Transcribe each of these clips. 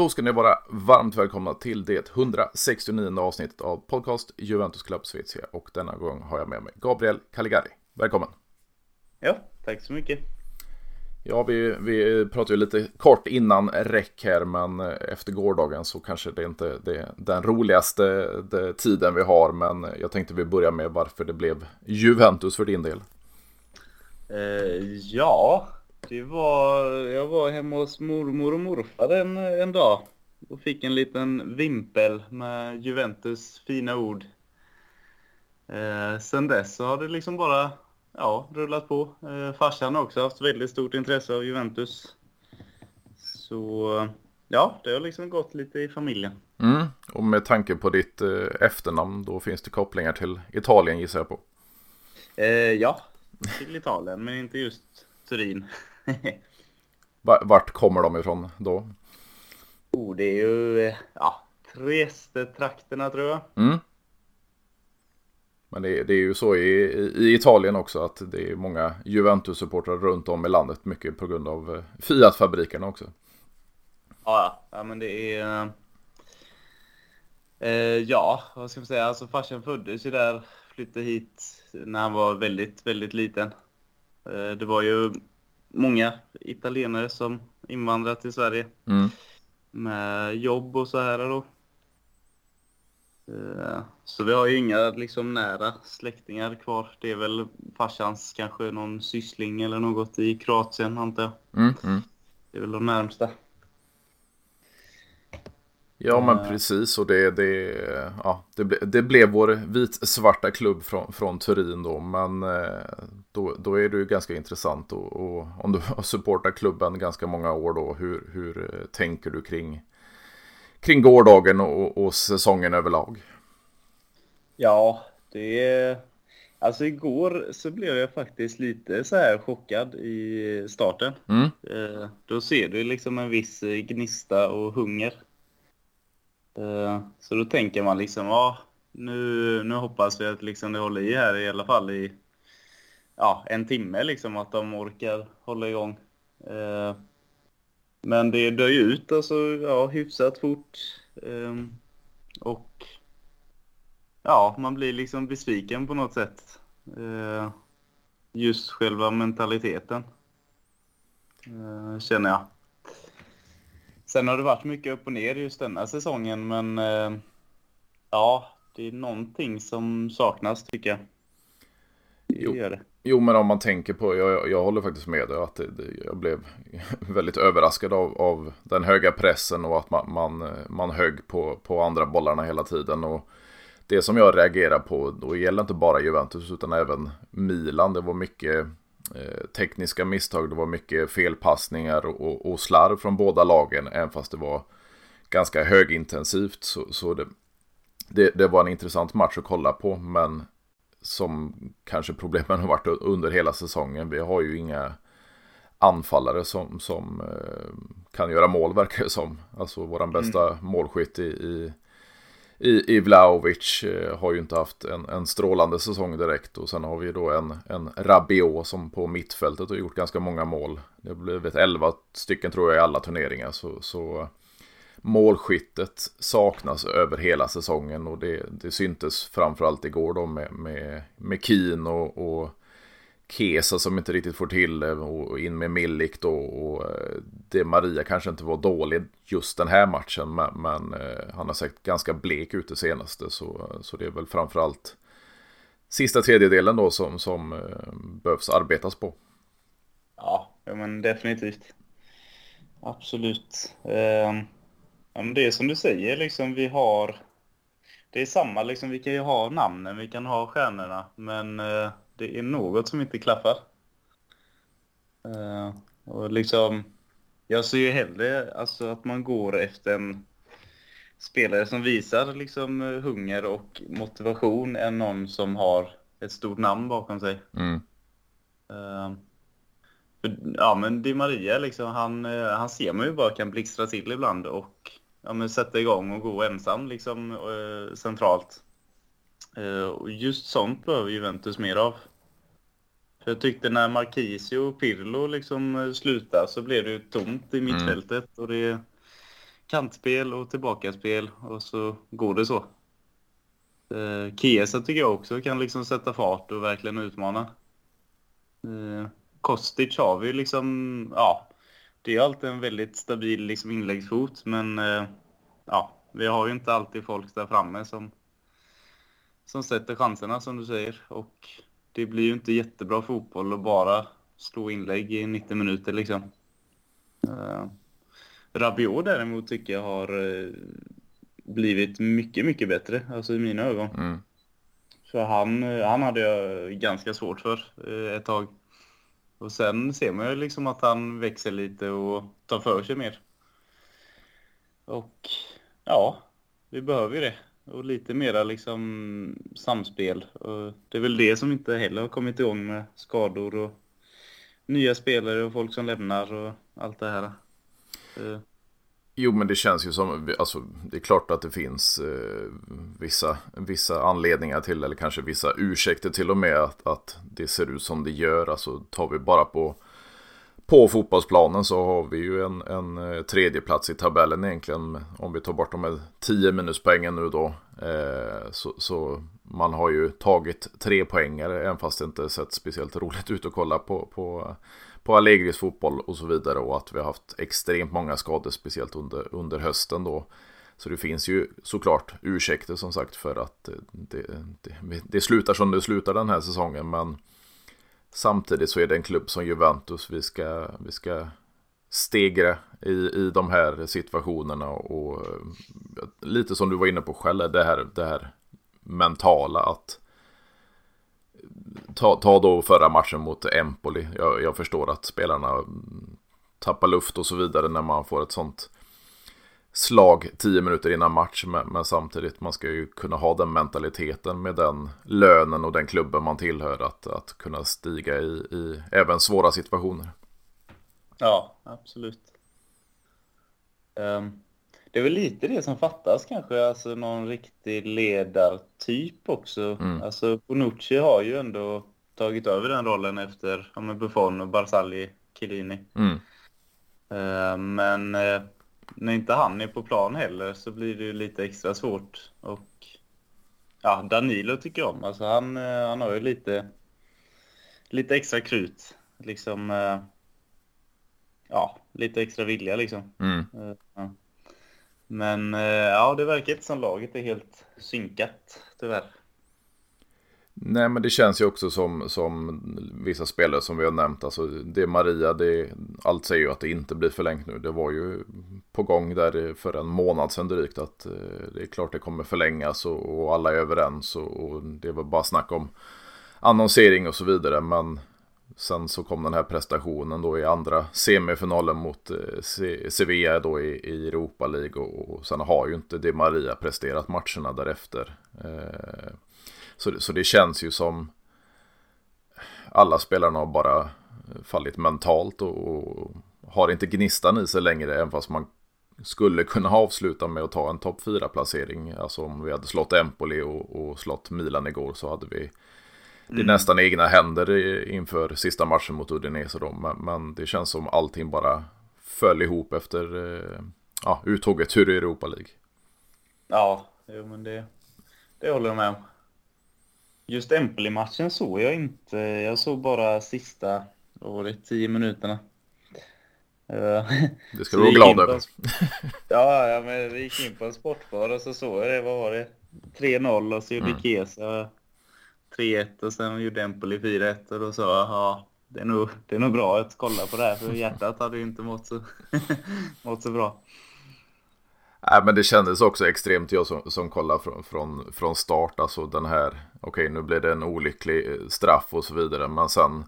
Då ska ni vara varmt välkomna till det 169 avsnittet av podcast Juventus Club Svezia och denna gång har jag med mig Gabriel Caligari. Välkommen! Ja, tack så mycket. Ja, vi, vi pratade ju lite kort innan räck här, men efter gårdagen så kanske det inte är den roligaste det, tiden vi har. Men jag tänkte vi börjar med varför det blev Juventus för din del. Eh, ja, det var, jag var hemma hos mormor och morfar en, en dag och fick en liten vimpel med Juventus fina ord. Eh, sen dess så har det liksom bara ja, rullat på. Eh, farsan har också haft väldigt stort intresse av Juventus. Så ja, det har liksom gått lite i familjen. Mm. Och med tanke på ditt eh, efternamn, då finns det kopplingar till Italien gissar jag på. Eh, ja, till Italien, men inte just Turin. Vart kommer de ifrån då? Oh, det är ju eh, ja, Trieste-trakterna tror jag. Mm. Men det, det, är ju så i, i, Italien också att det är många Juventus-supportrar runt om i landet. Mycket på grund av eh, Fiat-fabrikerna också. Ja, ja, men det är... Eh, ja, vad ska man säga? Alltså farsan föddes ju där, flyttade hit när han var väldigt, väldigt liten. Eh, det var ju många italienare som invandrat till Sverige. Mm. Med jobb och så här då. Eh, så vi har ju inga liksom nära släktingar kvar. Det är väl farsans kanske någon syssling eller något i Kroatien antar jag. Mm, mm. Det är väl de närmsta. Ja men precis och det, det, ja, det, ble, det blev vår vit-svarta klubb från, från Turin då. Men eh, då, då är det ju ganska intressant och, och om du har supportat klubben ganska många år då. Hur, hur eh, tänker du kring, kring gårdagen och, och säsongen överlag? Ja, det. Alltså igår så blev jag faktiskt lite så här chockad i starten. Mm. Eh, då ser du liksom en viss gnista och hunger Eh, Eh, så då tänker man liksom, ja, nu, nu hoppas vi att liksom det håller i här i alla fall i ja, en timme, liksom att de orkar hålla igång. Eh, men det dör ju ut alltså, ja, hyfsat fort. Ehm, och ja, man blir liksom besviken på något sätt. Eh, just själva mentaliteten, känner jag. Sen har det varit mycket upp och ner just denna säsongen, men eh, ja, det är någonting som saknas tycker jag. Jo. Det. Jo, men om man tänker på, jag, jag håller faktiskt med dig, att det, det, jag blev väldigt överraskad av, av den höga pressen och att man, man, man högg på, på andra bollarna hela tiden. Och det som jag reagerar på, då gäller inte bara Juventus utan även Milan. Det var mycket tekniska misstag. Det var mycket felpassningar och, och slarv från båda lagen. Även fast det var ganska högintensivt. Så, så det, det, det, var en intressant match att kolla på. Men som kanske problemen har varit under hela säsongen. Vi har ju inga anfallare som, som eh, kan göra mål verkar det som. Alltså våran bästa mm. målskytt i, i i, i Vlaovic eh, har ju inte haft en, en strålande säsong direkt. Och sen har vi då en, en Rabiot som på mittfältet har gjort ganska många mål. Det har blivit 11 stycken tror jag i alla turneringar. Så, så målskyttet saknas över hela säsongen och det, det syntes framförallt igår då med, med, med Keen och, och Kesa som inte riktigt får till det och in med Millik då. Och eh, det Maria kanske inte var dålig just den här matchen. Men, men eh, han har sett ganska blek ut det senaste. Så, så det är väl framförallt sista tredjedelen då som, som eh, behövs arbetas på. Ja, men definitivt. Absolut. Eh, ja, men det är som du säger, liksom vi har... Det är samma, liksom, vi kan ju ha namnen, vi kan ha stjärnorna, men eh, det är något som inte klaffar. Uh, och liksom, jag ser ju hellre alltså, att man går efter en spelare som visar liksom hunger och motivation än någon som har ett stort namn bakom sig. Mm. Uh, ja men Di Maria liksom, han, han ser man ju bara kan blixtra till ibland och ja, men sätta igång och gå ensam liksom uh, centralt. Uh, och just sånt behöver Juventus mer av. För jag tyckte när Marquisio och Pirlo liksom eh, slutade så blev det ju tomt i mm. mittfältet. Mm. Och det kantspel och tillbakaspel och så går det så. Eh, Kiesa tycker jag också kan liksom sätta fart och verkligen utmana. Eh, Kostic har vi liksom, ja, det är alltid en väldigt stabil liksom inläggsfot men eh, ja, vi har ju inte alltid folk där framme som, som sätter chanserna som du säger och det blir ju inte jättebra fotboll att bara slå inlägg i 90 minuter liksom. Uh, Rabiot däremot tycker jag har uh, blivit mycket, mycket bättre, alltså i mina ögon. Mm. För han, uh, han hade jag ganska svårt för uh, ett tag. Och sen ser man ju liksom att han växer lite och tar för sig mer. Och ja, vi behöver ju det. Och lite mera liksom samspel. Och det är väl det som inte heller har kommit igång med skador och nya spelare och folk som lämnar och allt det här. Eh, jo, men det känns ju som, alltså, det är klart att det finns eh, vissa, vissa anledningar till, eller kanske vissa ursäkter till och med, att, att det ser ut som det gör. Alltså tar vi bara på, på fotbollsplanen så har vi ju en, en eh, tredje plats i tabellen egentligen. Om vi tar bort de här 10 minuspoängen nu då. Eh, så, så, man har ju tagit tre poängare, även fast det inte sett speciellt roligt ut att kolla på, på på Allegris fotboll och så vidare och att vi har haft extremt många skador speciellt under, under hösten då. Så det finns ju såklart ursäkter som sagt för att det, det, det, slutar som det slutar den här säsongen men samtidigt så är det en klubb som Juventus vi ska, vi ska stegra i, i de här situationerna och eh, lite som du var inne på själv, det här, det här mentala att ta, ta då förra matchen mot Empoli. Jag, jag, förstår att spelarna tappar luft och så vidare när man får ett sånt slag tio minuter innan match. Men, men, samtidigt, man ska ju kunna ha den mentaliteten med den lönen och den klubben man tillhör. Att, att kunna stiga i, i även svåra situationer. Ja, absolut. Um, det är väl lite det som fattas kanske, alltså någon riktig ledartyp också. Mm. Alltså Bonucci har ju ändå tagit över den rollen efter ja, Buffon och Barzagli, Chiellini. Mm. Uh, men uh, när inte han är på plan heller så blir det ju lite extra svårt. Och ja, Danilo tycker jag om. Alltså han, uh, han har ju lite, lite extra krut. Liksom, ja, lite extra vilja liksom. Mm. Men ja, det verkar inte som laget är helt synkat, tyvärr. Nej, men det känns ju också som, som vissa spelare som vi har nämnt. Alltså, det är Maria, det, allt säger ju att det inte blir förlängt nu. Det var ju på gång där för en månad sedan drygt att eh, det är klart det kommer förlängas och, och alla är överens. Och, och, det var bara snack om annonsering och så vidare. Men sen så kom den här prestationen då i andra semifinalen mot eh, Sevilla då i, i Europa League. Och, och sen har ju inte det Maria presterat matcherna därefter. Eh, så, så det känns ju som alla spelarna har bara fallit mentalt och, och har inte gnistan i sig längre. Även fast man skulle kunna avsluta med att ta en topp 4-placering. Alltså om vi hade slått Empoli och, och slått Milan igår så hade vi det mm. nästan egna händer inför sista matchen mot Udinese då. Men, men, det känns som allting bara föll ihop efter eh, ja, uttåget ur Europa League. Ja, jo men det, det håller jag med om. Just Empoli-matchen såg jag inte. Jag såg bara sista, vad var det, tio minuterna. Det ska du vara glad över. ja, ja, men vi gick in på en sportbar och så såg jag det, vad var det? 3-0 och så gjorde mm. Kesa 3-1 och sen gjorde Empoli 4-1 och då sa jag, ja, det är, nog, det är nog bra att kolla på det här för hjärtat hade ju inte mått så, mått så bra. Nej, men det kändes också extremt, jag som, som kollar från, från, från start, alltså den här, okej okay, nu blev det en olycklig eh, straff och så vidare, men sen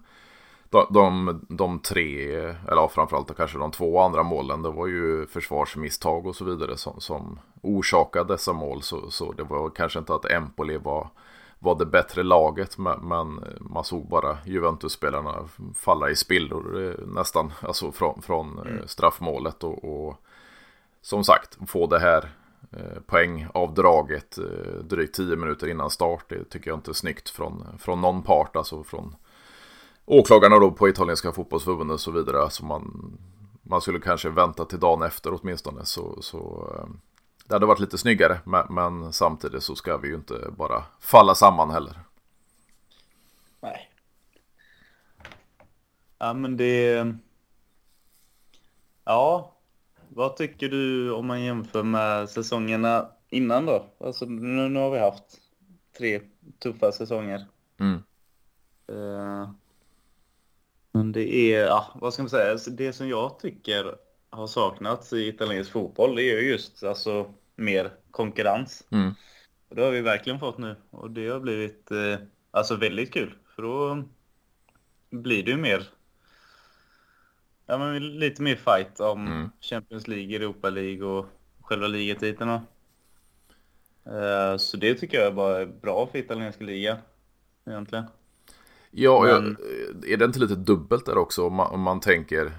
de, de, de tre, eller framförallt kanske de två andra målen, det var ju försvarsmisstag och så vidare som, som orsakade dessa mål, så, så det var kanske inte att Empoli var, var det bättre laget, men, men man såg bara Juventus-spelarna falla i spillror eh, nästan, alltså från, från eh, mm. straffmålet och, och som sagt, få det här eh, poängavdraget eh, drygt 10 minuter innan start. Det tycker jag inte är snyggt från, från någon part, alltså från åklagarna då på italienska fotbollsförbundet och så vidare. Alltså man, man skulle kanske vänta till dagen efter åtminstone. Så, så eh, det hade varit lite snyggare. Men, men, samtidigt så ska vi ju inte bara falla samman heller. Nej. Ja men det... Ja. Vad tycker du om man jämför med säsongerna innan då? Alltså nu, nu har vi haft tre tuffa säsonger. Mm. Uh, men det är, ja, vad ska man säga, alltså, det som jag tycker har saknats i italiensk fotboll det är just alltså mer konkurrens. Mm. Och det har vi verkligen fått nu och det har blivit eh, alltså väldigt kul för då blir det ju mer ja, men lite mer fight om mm. Champions League, Europa League och själva ligatiteln. Uh, så det tycker jag bara är bra för italienska ligan egentligen. Ja, Men... är det inte lite dubbelt där också om man, om man tänker,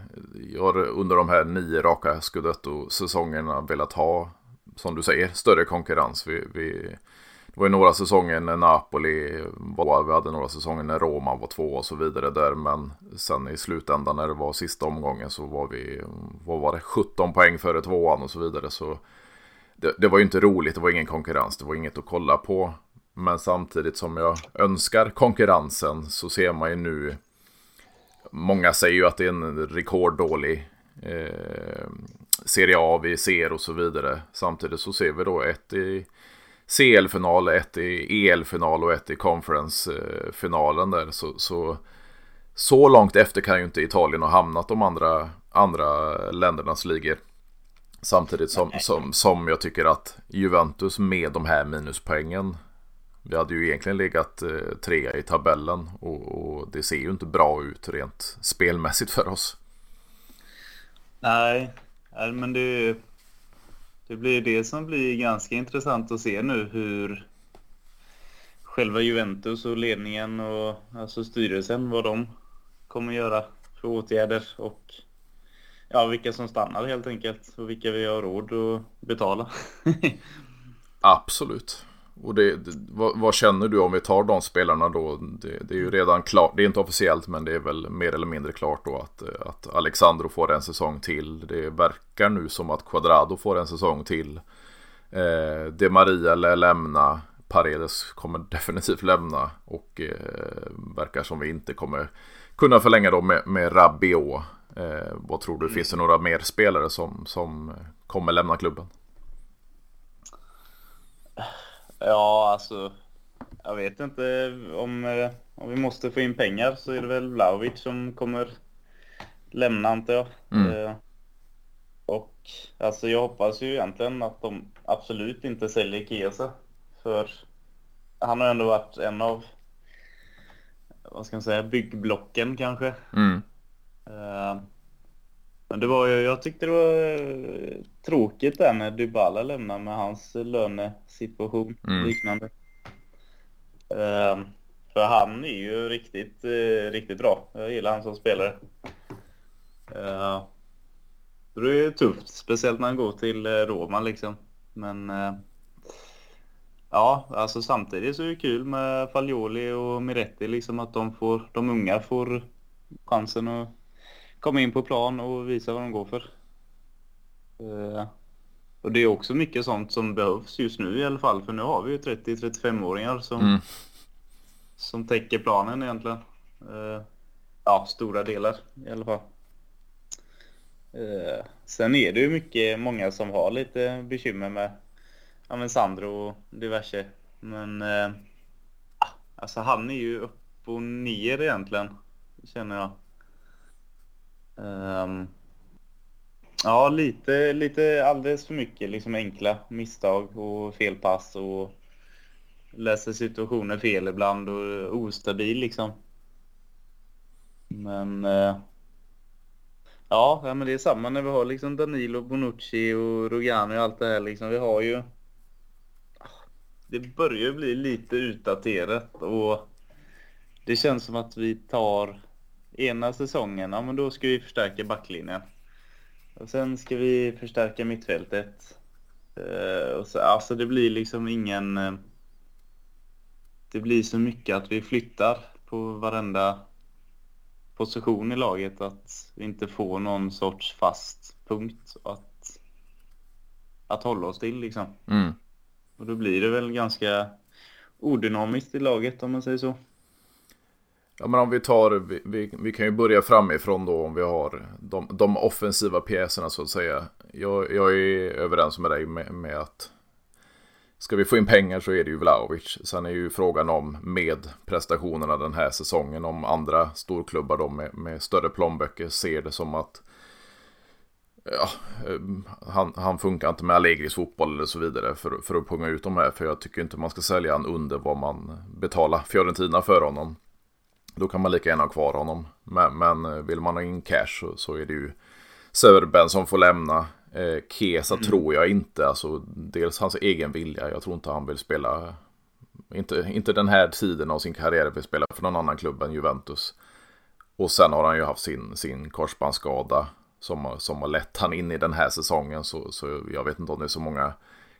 jag har under de här nio raka Scudetto-säsongerna velat ha, som du säger, större konkurrens. Vi, vi, det var ju några säsonger när Napoli var, vi hade några säsonger när Roma var två och så vidare där, men sen i slutändan när det var sista omgången så var vi, vad var det, 17 poäng före tvåan och så vidare. Så det, det var ju inte roligt, det var ingen konkurrens, det var inget att kolla på. Men samtidigt som jag önskar konkurrensen så ser man ju nu Många säger ju att det är en rekorddålig eh, Serie A vi ser och så vidare. Samtidigt så ser vi då ett i CL-final, ett i EL-final och ett i Conference-finalen där. Så, så, så långt efter kan ju inte Italien ha hamnat de andra, andra ländernas ligor. Samtidigt som, som, som jag tycker att Juventus med de här minuspoängen vi hade ju egentligen legat eh, trea i tabellen och, och, det ser ju inte bra ut rent spelmässigt för oss. Nej, men det, det blir det som blir ganska intressant att se nu hur själva Juventus och ledningen och alltså styrelsen vad de kommer göra för åtgärder och ja, vilka som stannar helt enkelt och vilka vi har råd att betala. Absolut. Och det, det vad, vad, känner du om vi tar de spelarna då? Det, det, är ju redan klart, det är inte officiellt men det är väl mer eller mindre klart då att, att Alexandro får en säsong till. Det verkar nu som att Quadrado får en säsong till. Eh, De Maria lär lämna. Paredes kommer definitivt lämna och eh, verkar som vi inte kommer kunna förlänga då med, med Rabiot. Eh, vad tror du, finns det några mer spelare som, som kommer lämna klubben? Ja, alltså. Jag vet inte om, eh, om vi måste få in pengar så är det väl Vlahovic som kommer lämna antar jag. Mm. Eh, och alltså jag hoppas ju egentligen att de absolut inte säljer Kiesa. För han har ändå varit en av, vad ska man säga, byggblocken kanske. Mm. Men det var ju, jag tyckte det var eh, tråkigt där när Dybala lämnade med hans lönesituation mm. liknande. Um, för han är ju riktigt, uh, riktigt bra. Jag gillar han som spelare. Uh, det är tufft, speciellt när han går till Roma liksom. Men uh, ja, alltså samtidigt så är det kul med Fagioli och Miretti liksom att de får, de unga får chansen att komma in på plan och visa vad de går för. Uh, och det är också mycket sånt som behövs just nu i alla fall. För nu har vi ju 30-35-åringar som, mm. som täcker planen egentligen. Uh, ja, stora delar i alla fall. Uh, sen är det ju mycket, många som har lite bekymmer med, ja, med Sandro och diverse. Men uh, alltså han är ju upp och ner egentligen, känner jag. Um, ja, lite, lite alldeles för mycket liksom enkla misstag och felpass och läser situationer fel ibland och ostabil liksom. Men uh, ja, men det är samma när vi har liksom Danilo, Bonucci och Rogani och allt det här liksom. Vi har ju det börjar bli lite utdaterat och det känns som att vi tar ena säsongen, ja men då ska vi förstärka backlinjen. Och sen ska vi förstärka mittfältet. Uh, och så, alltså det blir liksom ingen... Uh, det blir så mycket att vi flyttar på varenda position i laget. Att vi inte får någon sorts fast punkt att, att hålla oss till liksom. Mm. Och då blir det väl ganska odynamiskt i laget om man säger så. Ja men om vi tar, vi, vi, vi, kan ju börja framifrån då om vi har de, de offensiva pjäserna så att säga. Jag, jag är överens med dig med, med, att ska vi få in pengar så är det ju Vlahovic. Sen är ju frågan om med prestationerna den här säsongen om andra storklubbar då med, med större plånböcker ser det som att ja, han, han funkar inte med Allegris fotboll eller så vidare för, för att punga ut de här. För jag tycker inte man ska sälja han under vad man betalar Fiorentina för honom. Då kan man lika gärna ha kvar honom. Men, men vill man ha in cash så, så är det ju Söderben som får lämna. Eh, Kesa mm. tror jag inte. Alltså, dels hans egen vilja. Jag tror inte han vill spela. Inte, inte den här tiden av sin karriär vill spela för någon annan klubb än Juventus. Och sen har han ju haft sin, sin korsbandsskada. Som, som har lett han in i den här säsongen. Så, så jag vet inte om det är så många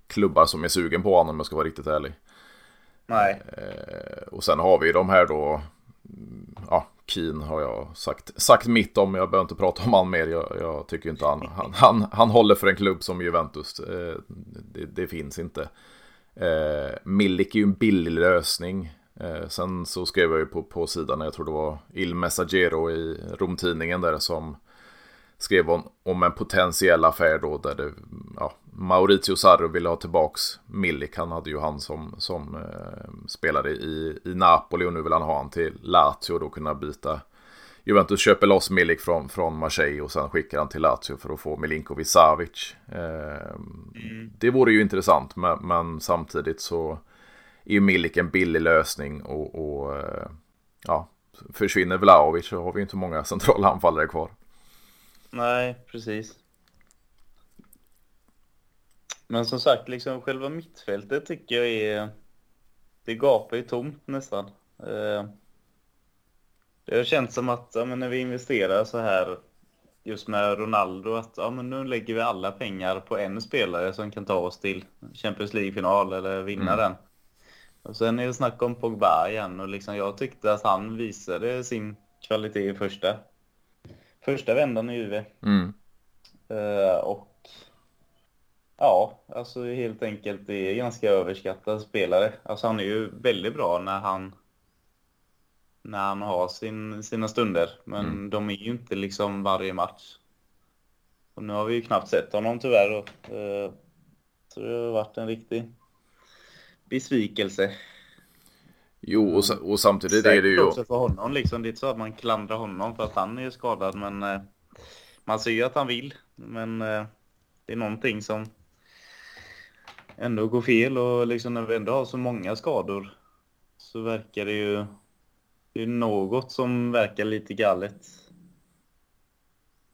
klubbar som är sugen på honom om jag ska vara riktigt ärlig. Nej. Eh, och sen har vi de här då Mm, ja, Keen har jag sagt, sagt mitt om. Jag behöver inte prata om han mer. Jag, jag tycker inte han, han, han, han, håller för en klubb som Juventus. Eh, det, det, finns inte. Eh, Milik är ju en billig lösning. Eh, sen så skrev jag ju på, på sidan, jag tror det var Il Messaggero i Romtidningen där som skrev om, om en potentiell affär då där det, ja, Maurizio Sarro ville ha tillbaks Milik. Han hade ju han som, som eh, spelade i, i Napoli och nu vill han ha han till Lazio och då kunna byta. Juventus köper loss Milik från, från Marseille och sen skickar han till Lazio för att få Milinkovic Savic. Eh, mm. Det vore ju intressant men, men, samtidigt så är ju Milik en billig lösning och, och eh, ja, försvinner Vlahovic så har vi inte många centrala anfallare kvar. Nej, precis. Men som sagt, liksom själva mittfältet tycker jag är... Det gapar ju tomt nästan. Eh, det har känts som att ja, men när vi investerar så här just med Ronaldo att ja, men nu lägger vi alla pengar på en spelare som kan ta oss till Champions League-final eller vinna mm. den. Och sen är det snack om Pogba igen och liksom jag tyckte att han visade sin kvalitet i första första vändan i UV. Mm. Uh, och ja, alltså helt enkelt det är ganska överskattad spelare. Alltså han är ju väldigt bra när han när han har sin, sina stunder. Men mm. de är ju inte liksom varje match. Och nu har vi ju knappt sett honom tyvärr. Och, uh, så det har varit en riktig besvikelse. Jo, och, och samtidigt är det ju... också för honom liksom. Det är inte så att man klandrar honom för att han är skadad, men eh, man ser ju att han vill. Men eh, det är någonting som ändå går fel och liksom när vi ändå har så många skador så verkar det ju... Det är något som verkar lite galet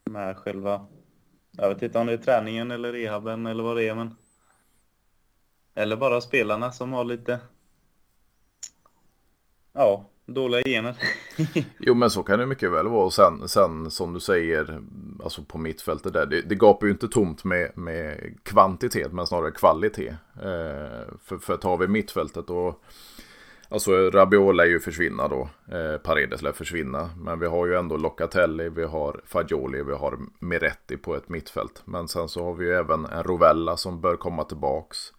med själva... Jag vet inte om det är träningen eller rehaben eller vad det är, men... Eller bara spelarna som har lite ja, dåliga gener. jo men så kan det mycket väl vara. Och sen, sen som du säger, alltså på mittfältet där, det, det gapar ju inte tomt med, med kvantitet men snarare kvalitet. Eh, för, för tar vi mittfältet och Alltså Rabiot är ju försvinna då. Eh, Paredes lär försvinna. Men vi har ju ändå Locatelli, vi har Fagioli, vi har Miretti på ett mittfält. Men sen så har vi ju även en Rovella som bör komma tillbaks.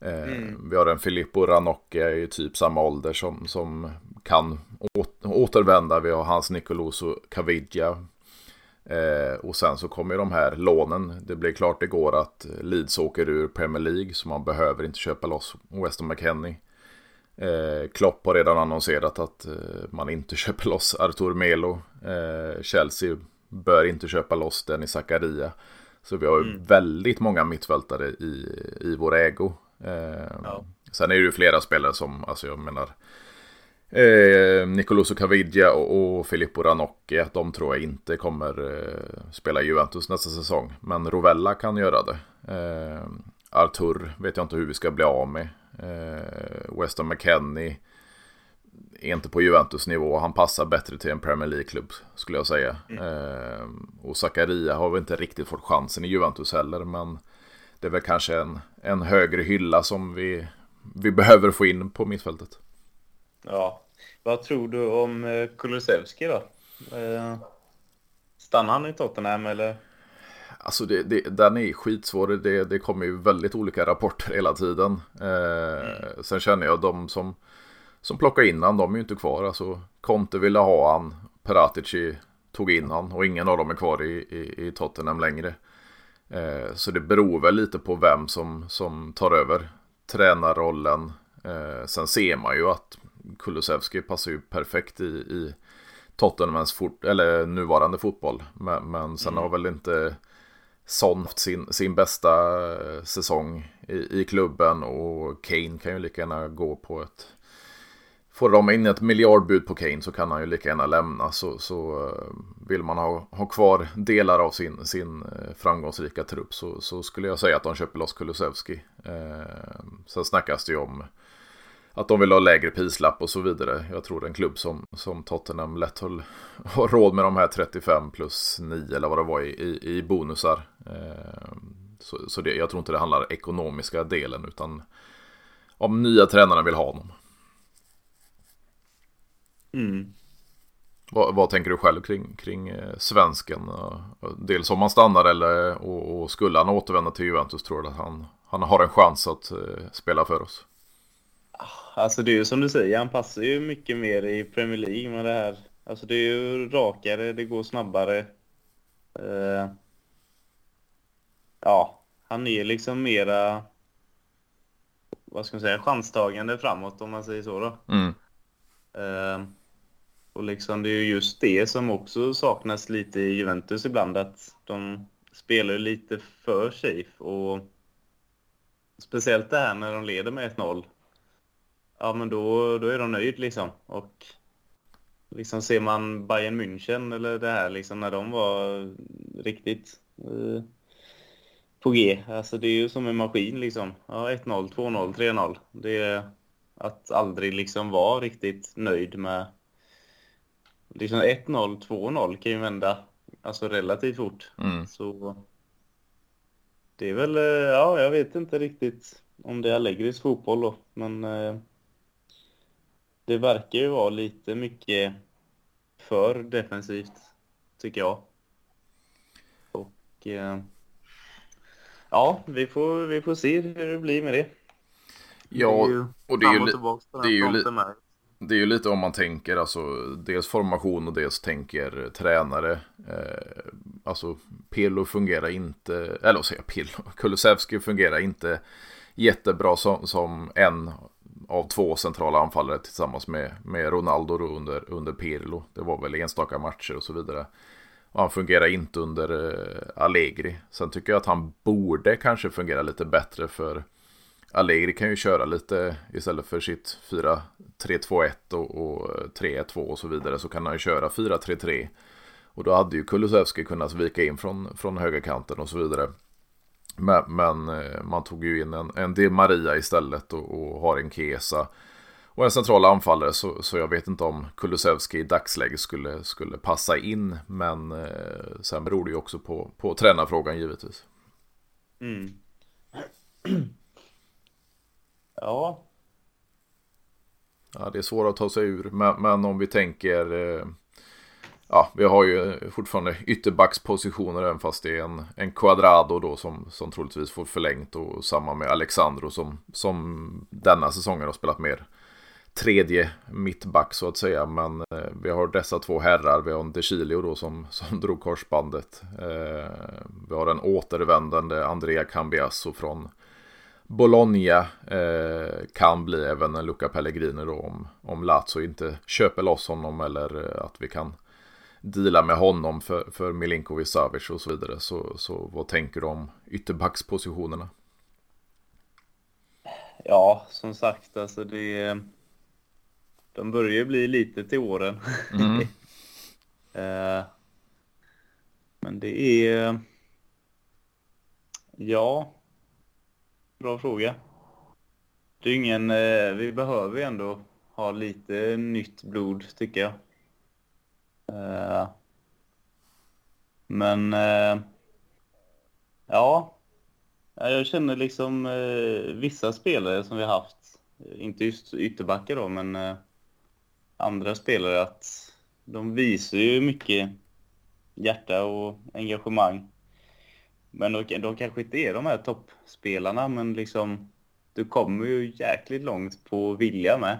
Eh, mm. Vi har en Filippo Ranocchia i typ samma ålder som, som kan återvända. Vi har Hans Nicoloso Caviglia. Eh, och sen så kommer de här lånen. Det blev klart igår att Leeds åker ur Premier League så man behöver inte köpa loss Weston McKennie. Eh, Klopp har redan annonserat att eh, man inte köper loss Artur Melo. Eh, Chelsea bör inte köpa loss Dennis Zakaria. Så vi har mm. väldigt många mittfältare i, i vår ägo. Eh, ja. Sen är det ju flera spelare som, alltså jag menar, eh, Nicoloso Caviglia och, och Filippo Ranocchi, de tror jag inte kommer eh, spela Juventus nästa säsong. Men Rovella kan göra det. Eh, Artur vet jag inte hur vi ska bli av med. Eh, Weston McKennie är inte på Juventus nivå. Han passar bättre till en Premier League-klubb skulle jag säga. Mm. Eh, och Zakaria har väl inte riktigt fått chansen i Juventus heller. Men det är väl kanske en, en högre hylla som vi, vi behöver få in på mittfältet. Ja, vad tror du om eh, Kulusevski då? Eh, stannar han i Tottenham eller? Alltså det, det, den är skitsvår. Det, det kommer ju väldigt olika rapporter hela tiden. Eh, mm. Sen känner jag de som, som plockar in han, de är ju inte kvar. Alltså Conte ville ha han, Peratici tog in han och ingen av dem är kvar i, i, i Tottenham längre. Eh, så det beror väl lite på vem som, som tar över tränarrollen. Eh, sen ser man ju att Kulusevski passar ju perfekt i, i Tottenhams fot eller nuvarande fotboll. Men, men sen mm. har väl inte Son sin, sin bästa eh, säsong i, i klubben och Kane kan ju lika gärna gå på ett Får de in ett miljardbud på Kane så kan han ju lika gärna lämna. Så, så eh, vill man ha, ha kvar delar av sin, sin eh, framgångsrika trupp så, så skulle jag säga att de köper loss Kulusevski. Eh, sen snackas det ju om att de vill ha lägre prislapp och så vidare. Jag tror en klubb som, som Tottenham lätt höll, har råd med de här 35 plus 9 eller vad det var i, i, i bonusar. Eh, så så det, jag tror inte det handlar ekonomiska delen utan om nya tränarna vill ha honom. Mm. Vad, vad, tänker du själv kring, kring eh, svensken? Dels om han stannar eller och, och skulle han återvända till Juventus tror du att han, han har en chans att uh, spela för oss? Alltså det är ju som du säger, han passar ju mycket mer i Premier League med det här. Alltså det är ju rakare, det går snabbare. Uh, ja, han är liksom mera, vad ska man säga, chanstagande framåt om man säger så då. Mm. Uh, och liksom det är ju just det som också saknas lite i Juventus ibland, att de spelar lite för safe och speciellt det här när de leder med 1-0. Ja, men då, då är de nöjd liksom. Och liksom ser man Bayern München eller det här liksom när de var riktigt eh, på G. Alltså det är ju som en maskin liksom. Ja, 1-0, 2-0, 3-0. Det är att aldrig liksom vara riktigt nöjd med liksom 1-0, 2-0 kan ju vända alltså relativt fort. Mm. Så det är väl, eh, ja, jag vet inte riktigt om det är Allegris fotboll då, men eh, det verkar ju vara lite mycket för defensivt, tycker jag. Och eh, ja, vi får, vi får se hur det blir med det. Ja, och det är ju, det är ju, det är ju det är ju lite om man tänker, alltså dels formation och dels tänker tränare. Eh, alltså Pirlo fungerar inte, eller vad säger jag, Pirlo, Kulusevski fungerar inte jättebra som, som en av två centrala anfallare tillsammans med, med Ronaldo under, under Pirlo. Det var väl enstaka matcher och så vidare. Och han fungerar inte under eh, Allegri. Sen tycker jag att han borde kanske fungera lite bättre för Allegri kan ju köra lite istället för sitt 4-3-2-1 och, och 3-1-2 och så vidare så kan han ju köra 4-3-3. Och då hade ju Kulusevski kunnat vika in från, från högerkanten och så vidare. Men, men eh, man tog ju in en, en Di Maria istället och, och har en Kesa. Och en central anfallare så, så jag vet inte om Kulusevski i dagsläget skulle, skulle passa in. Men eh, sen beror det ju också på, på tränarfrågan givetvis. Mm. Ja. Ja, det är svårt att ta sig ur. Men, men om vi tänker... Eh, ja, vi har ju fortfarande ytterbackspositioner även fast det är en, en Quadrado då som, som troligtvis får förlängt och samma med Alexandro som, som denna säsongen har spelat mer tredje mittback så att säga. Men eh, vi har dessa två herrar. Vi har en De då som, som drog korsbandet. Eh, vi har en återvändande Andrea Cambiasso från Bologna eh, kan bli även en Luca Pellegrini då om, om Lazio inte köper loss honom eller att vi kan deala med honom för, för Milinkovic Savic och så vidare. Så, så vad tänker du om ytterbackspositionerna? Ja, som sagt, alltså det... De börjar ju bli lite till åren. Mm. eh, men det är... Ja, Bra fråga. Det är ingen, eh, vi behöver ju ändå ha lite nytt blod tycker jag. Eh, men eh, ja, jag känner liksom eh, vissa spelare som vi har haft, inte just ytterbackar då, men eh, andra spelare att de visar ju mycket hjärta och engagemang. Men de, de kanske inte är de här toppspelarna, men liksom du kommer ju jäkligt långt på vilja med.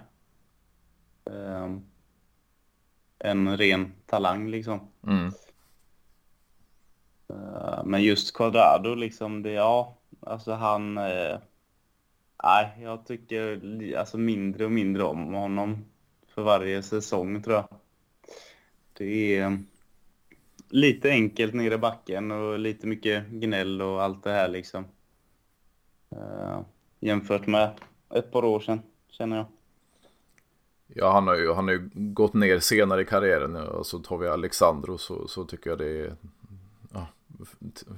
Um, en ren talang liksom. Mm. Uh, men just Quadrado liksom, det, ja, alltså han... Uh, nej, jag tycker alltså mindre och mindre om honom för varje säsong tror jag. Det är lite enkelt nere i backen och lite mycket gnäll och allt det här liksom. Uh, jämfört med ett par år sedan, känner jag. Ja, han har ju, han har ju gått ner senare i karriären. Och så tar vi Alexandro så, så tycker jag det är ja,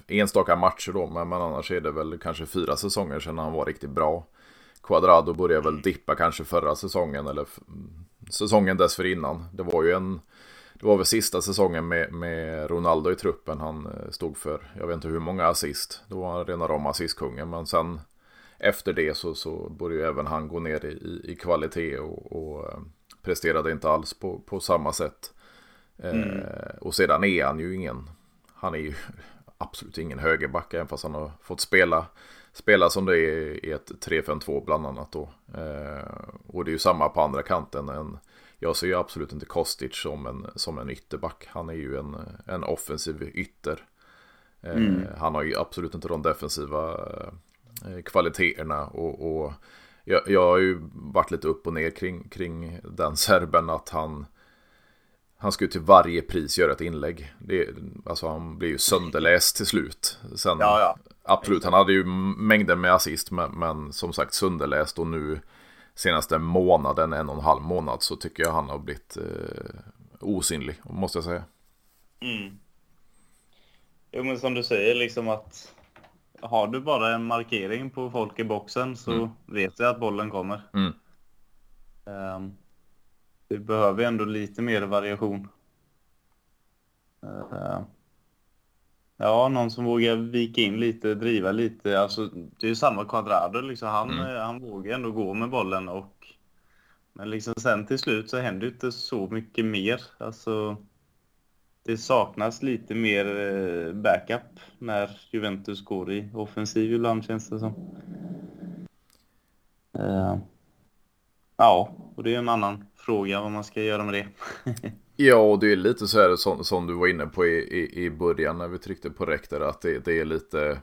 enstaka matcher då. Men, men annars är det väl kanske fyra säsonger sedan han var riktigt bra. Quadrado började väl dippa kanske förra säsongen eller säsongen dessförinnan. Det var ju en det var väl sista säsongen med, med Ronaldo i truppen. Han eh, stod för, jag vet inte hur många assist. Då var han rena rama assistkungen. Men sen efter det så, så började ju även han gå ner i, i kvalitet och, och eh, presterade inte alls på, på samma sätt. Eh, mm. Eh, och sedan är han ju ingen, han är ju absolut ingen högerback även fast han har fått spela, spela som det är i ett 3-5-2 bland annat då. Eh, och det är ju samma på andra kanten. En, jag ser ju absolut inte Kostic som en, som en ytterback. Han är ju en, en offensiv ytter. Eh, mm. Han har ju absolut inte de defensiva eh, kvaliteterna. Och, och jag, jag, har ju varit lite upp och ner kring, kring den serben att han han skulle till varje pris göra ett inlägg. Det, alltså han blir ju sönderläst till slut. Sen, ja, ja. Absolut, han hade ju mängder med assist men, men som sagt sönderläst och nu senaste månaden, en och en halv månad, så tycker jag han har blivit eh, osynlig, måste jag säga. Mm. Jo, men som du säger, liksom att har du bara en markering på folk i boxen så mm. vet du att bollen kommer. Mm. Um, du behöver ändå lite mer variation. Uh, Ja, någon som vågar vika in lite, driva lite. Alltså, det är ju samma Quadrado liksom. Han, mm. Eh, han vågar ändå gå med bollen och... Men liksom sen till slut så händer det inte så mycket mer. Alltså... Det saknas lite mer eh, backup när Juventus går i offensiv ibland känns det som. Ja, och det är en annan fråga vad man ska göra med det. Ja, och det är lite så här som, som du var inne på i, i, i början när vi tryckte på räkter att det, det är lite...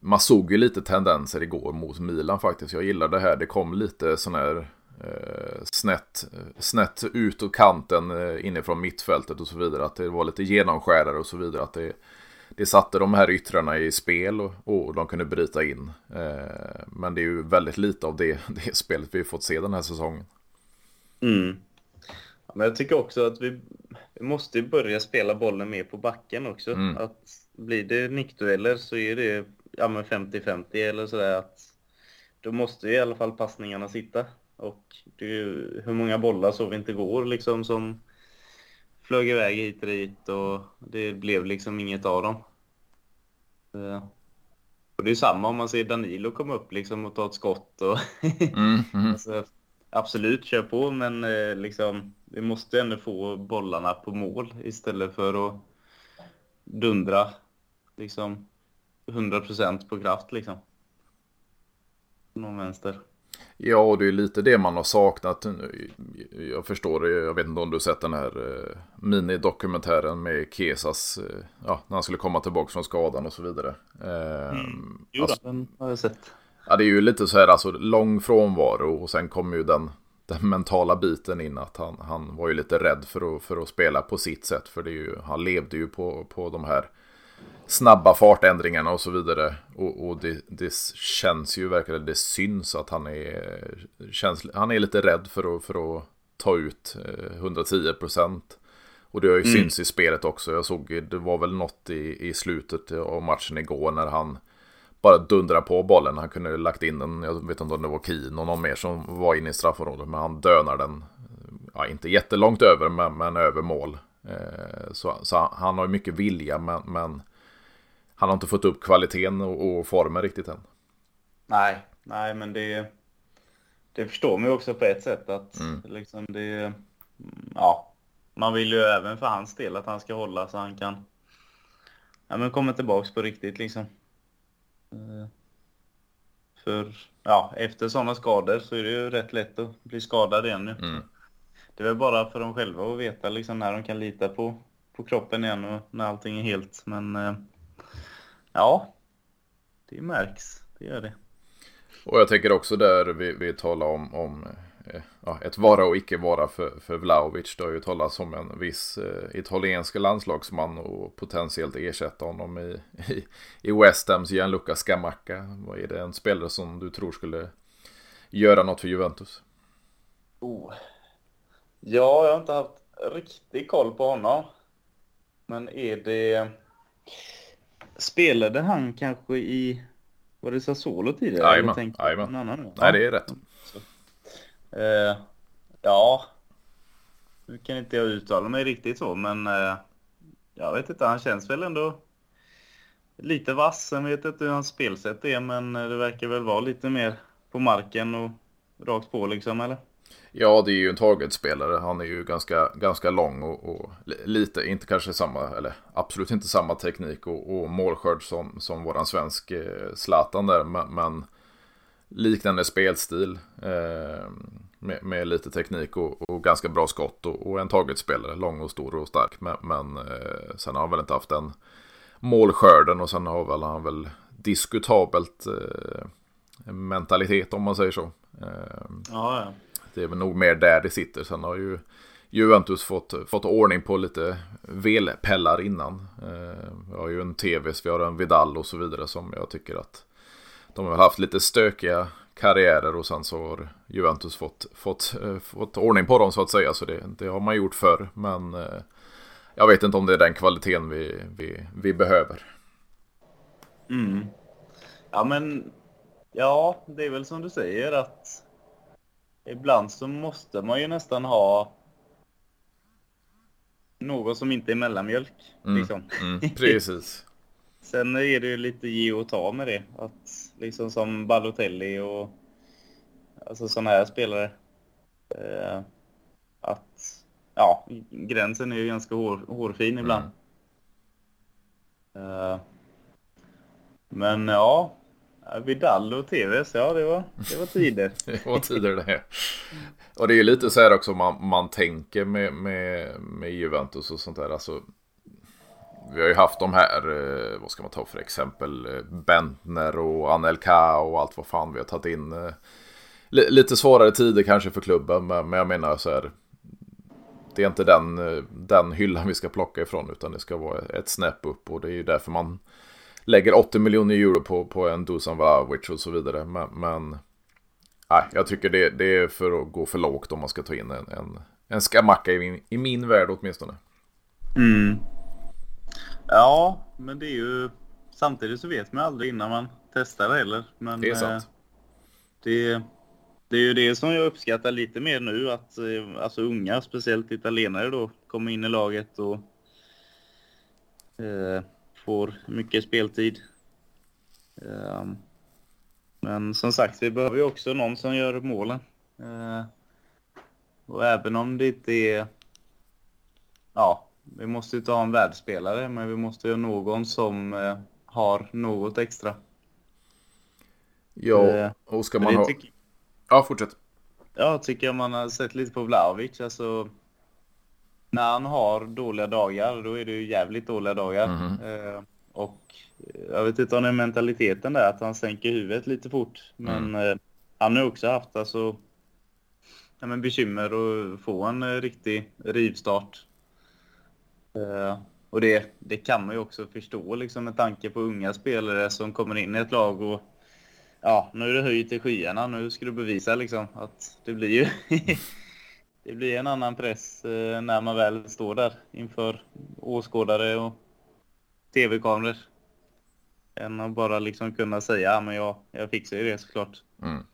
Man såg ju lite tendenser igår mot Milan faktiskt. Jag gillar det här. Det kom lite sån här eh, snett, snett ut och kanten eh, inifrån mittfältet och så vidare. Att det var lite genomskärare och så vidare. Att det, det satte de här yttrarna i spel och, och de kunde bryta in. Eh, men det är ju väldigt lite av det, det spelet vi har fått se den här säsongen. Mm. Men jag tycker också att vi, vi måste börja spela bollen mer på backen också. Mm. Att blir det nickdueller så är det ja, 50-50 eller sådär. Att då måste i alla fall passningarna sitta. Och det är, hur många bollar så vi inte går liksom som flög iväg hit och dit och det blev liksom inget av dem. Och det är samma om man ser Danilo komma upp liksom och ta ett skott. Och mm, mm. alltså, absolut, kör på, men eh, liksom, vi måste ändå få bollarna på mål istället för att dundra liksom 100% på kraft liksom. Någon vänster. Ja, och det är lite det man har saknat. Jag förstår det, jag vet inte om du har sett den här eh, minidokumentären med Kesas, eh, ja, när han skulle komma tillbaka från skadan och så vidare. Mm. Jo, alltså, den har jag sett. Ja, det är ju lite så här, alltså lång frånvaro och sen kommer ju den, den mentala biten in att han, han var ju lite rädd för att, för att spela på sitt sätt. För det är ju, han levde ju på, på de här snabba fartändringarna och så vidare. Och, och det, det, känns ju verkligen, det syns att han är, känns, han är lite rädd för att, för att ta ut 110 eh, procent. Och det har ju mm. syns i spelet också. Jag såg, det var väl något i, i slutet av matchen igår när han bara dundra på bollen. Han kunde lagt in den, jag vet inte om det var Keen och någon mer som var inne i straffområdet. Men han dönar den, ja, inte jättelångt över, men, men över mål. Eh, så, så, han har mycket vilja, men, men, han har inte fått upp kvaliteten och, och formen riktigt än. Nej, nej, men det, det förstår man ju också på ett sätt att mm. liksom det, ja, man vill ju även för hans del att han ska hålla så han kan ja, men komma tillbaks på riktigt liksom. Eh, för ja, efter sådana skador så är det ju rätt lätt att bli skadad igen nu. Mm. Det är väl bara för dem själva att veta liksom när de kan lita på, på kroppen igen och när allting är helt. Men eh, ja, det märks. Det gör det. Och jag tänker också där vi, vi talar om, om ja, ett vara och icke vara för, för Vlaovic. Det har ju talats om en viss eh, italiensk landslagsman och potentiellt ersätta honom i, i, i West Hams Gianluca Scamacca. Vad är det en spelare som du tror skulle göra något för Juventus? Oh. Ja, jag har inte haft riktig koll på honom. Men är det... Spelade han kanske i var det Sassuolo tidigare? Jajamän. Jajamän. Nej, det är rätt. Eh, ja. Nu kan inte jag uttala mig riktigt så, men eh, jag vet inte. Han känns väl ändå lite vass. Sen vet inte hur hans spelsätt är, men eh, det verkar väl vara lite mer på marken och rakt på liksom, eller? Ja, det är ju en targetspelare. Han är ju ganska, ganska lång och, och, lite, inte kanske samma, eller absolut inte samma teknik och, och målskörd som, som våran svensk eh, Zlatan där. Men, men liknande spelstil eh, med, med, lite teknik och, och ganska bra skott och, och en targetspelare. Lång och stor och stark. Men, men eh, sen har han väl inte haft den målskörden och sen har väl han väl diskutabelt eh, mentalitet om man säger så. Eh, ja, ja. Det är väl nog mer där det sitter. Sen har ju Juventus fått, fått ordning på lite velpellar innan. Eh, vi har ju en TVs, vi har en Vidal och så vidare som jag tycker att de har haft lite stökiga karriärer och sen så har Juventus fått, fått, eh, fått ordning på dem så att säga. Så det, det har man gjort förr. Men eh, jag vet inte om det är den kvaliteten vi, vi, vi behöver. Mm. Ja men, ja det är väl som du säger att ibland så måste man ju nästan ha något som inte är mellanmjölk. Mm, liksom. mm, precis. Sen är det ju lite ge och ta med det. Att liksom som Balotelli och alltså sådana här spelare. Eh, att ja, gränsen är ju ganska hår, hårfin ibland. Mm. Eh, men ja, Vidal och TVs, ja det var, det var tider. det var tider det. Och det är ju lite så här också man, man tänker med, med, med Juventus och sånt där. Alltså, vi har ju haft de här, eh, vad ska man ta för exempel, eh, Bentner och Anelka och allt vad fan vi har tagit in. Eh, lite svårare tider kanske för klubben, men jag menar så här. Det är inte den, eh, den hyllan vi ska plocka ifrån utan det ska vara ett snäpp upp och det är ju därför man lägger 80 miljoner euro på, på en Dusan Vlahovic och så vidare. Men, men nej, jag tycker det, det, är för att gå för lågt om man ska ta in en, en, en skamacka i min, i min värld åtminstone. Mm. Ja, men det är ju... Samtidigt så vet man aldrig innan man testar heller. Men, det är sant. Eh, det, det är ju det som jag uppskattar lite mer nu, att eh, alltså unga, speciellt italienare då, kommer in i laget och eh, får mycket speltid. Ehm, men som sagt, vi behöver ju också någon som gör målen. Ehm, och även om det inte är... Ja, vi måste ju inte ha en världsspelare, men vi måste ju ha någon som eh, har något extra. Ja, ehm, och ska man ha... Ja, fortsätt. Ja, tycker jag man har sett lite på Vlahovic. Alltså, när han har dåliga dagar, då är det ju jävligt dåliga dagar. Mm. Eh, och jag vet inte om det är mentaliteten där, att han sänker huvudet lite fort. Men mm. eh, han har också haft alltså, ja, men bekymmer att få en eh, riktig rivstart. Eh, och det, det kan man ju också förstå liksom, med tanke på unga spelare som kommer in i ett lag och ja, nu är det höjt till skyarna. Nu ska du bevisa liksom att det blir ju det blir en annan press eh, när man väl står där inför åskådare och tv-kameror. Än att bara liksom kunna säga, men jag, jag fixar ju det såklart. Mm.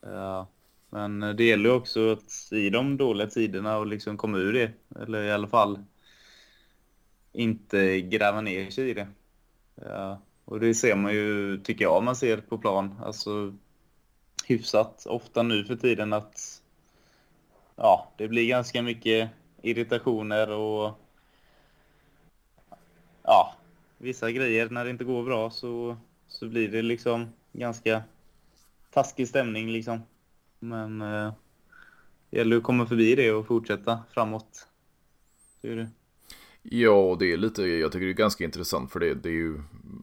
Ja, men det gäller också att i de dåliga tiderna och liksom komma ur det. Eller i alla fall inte gräva ner sig i det. Ja, och det ser man ju, tycker jag, man ser på plan. Alltså hyfsat ofta nu för tiden att ja, det blir ganska mycket irritationer och ja, vissa grejer när det inte går bra så, så blir det liksom ganska taskig stämning liksom. Men eh, det gäller att komma förbi det och fortsätta framåt. Det är det. Ja, det är lite, jag tycker det är ganska intressant för det, det är ju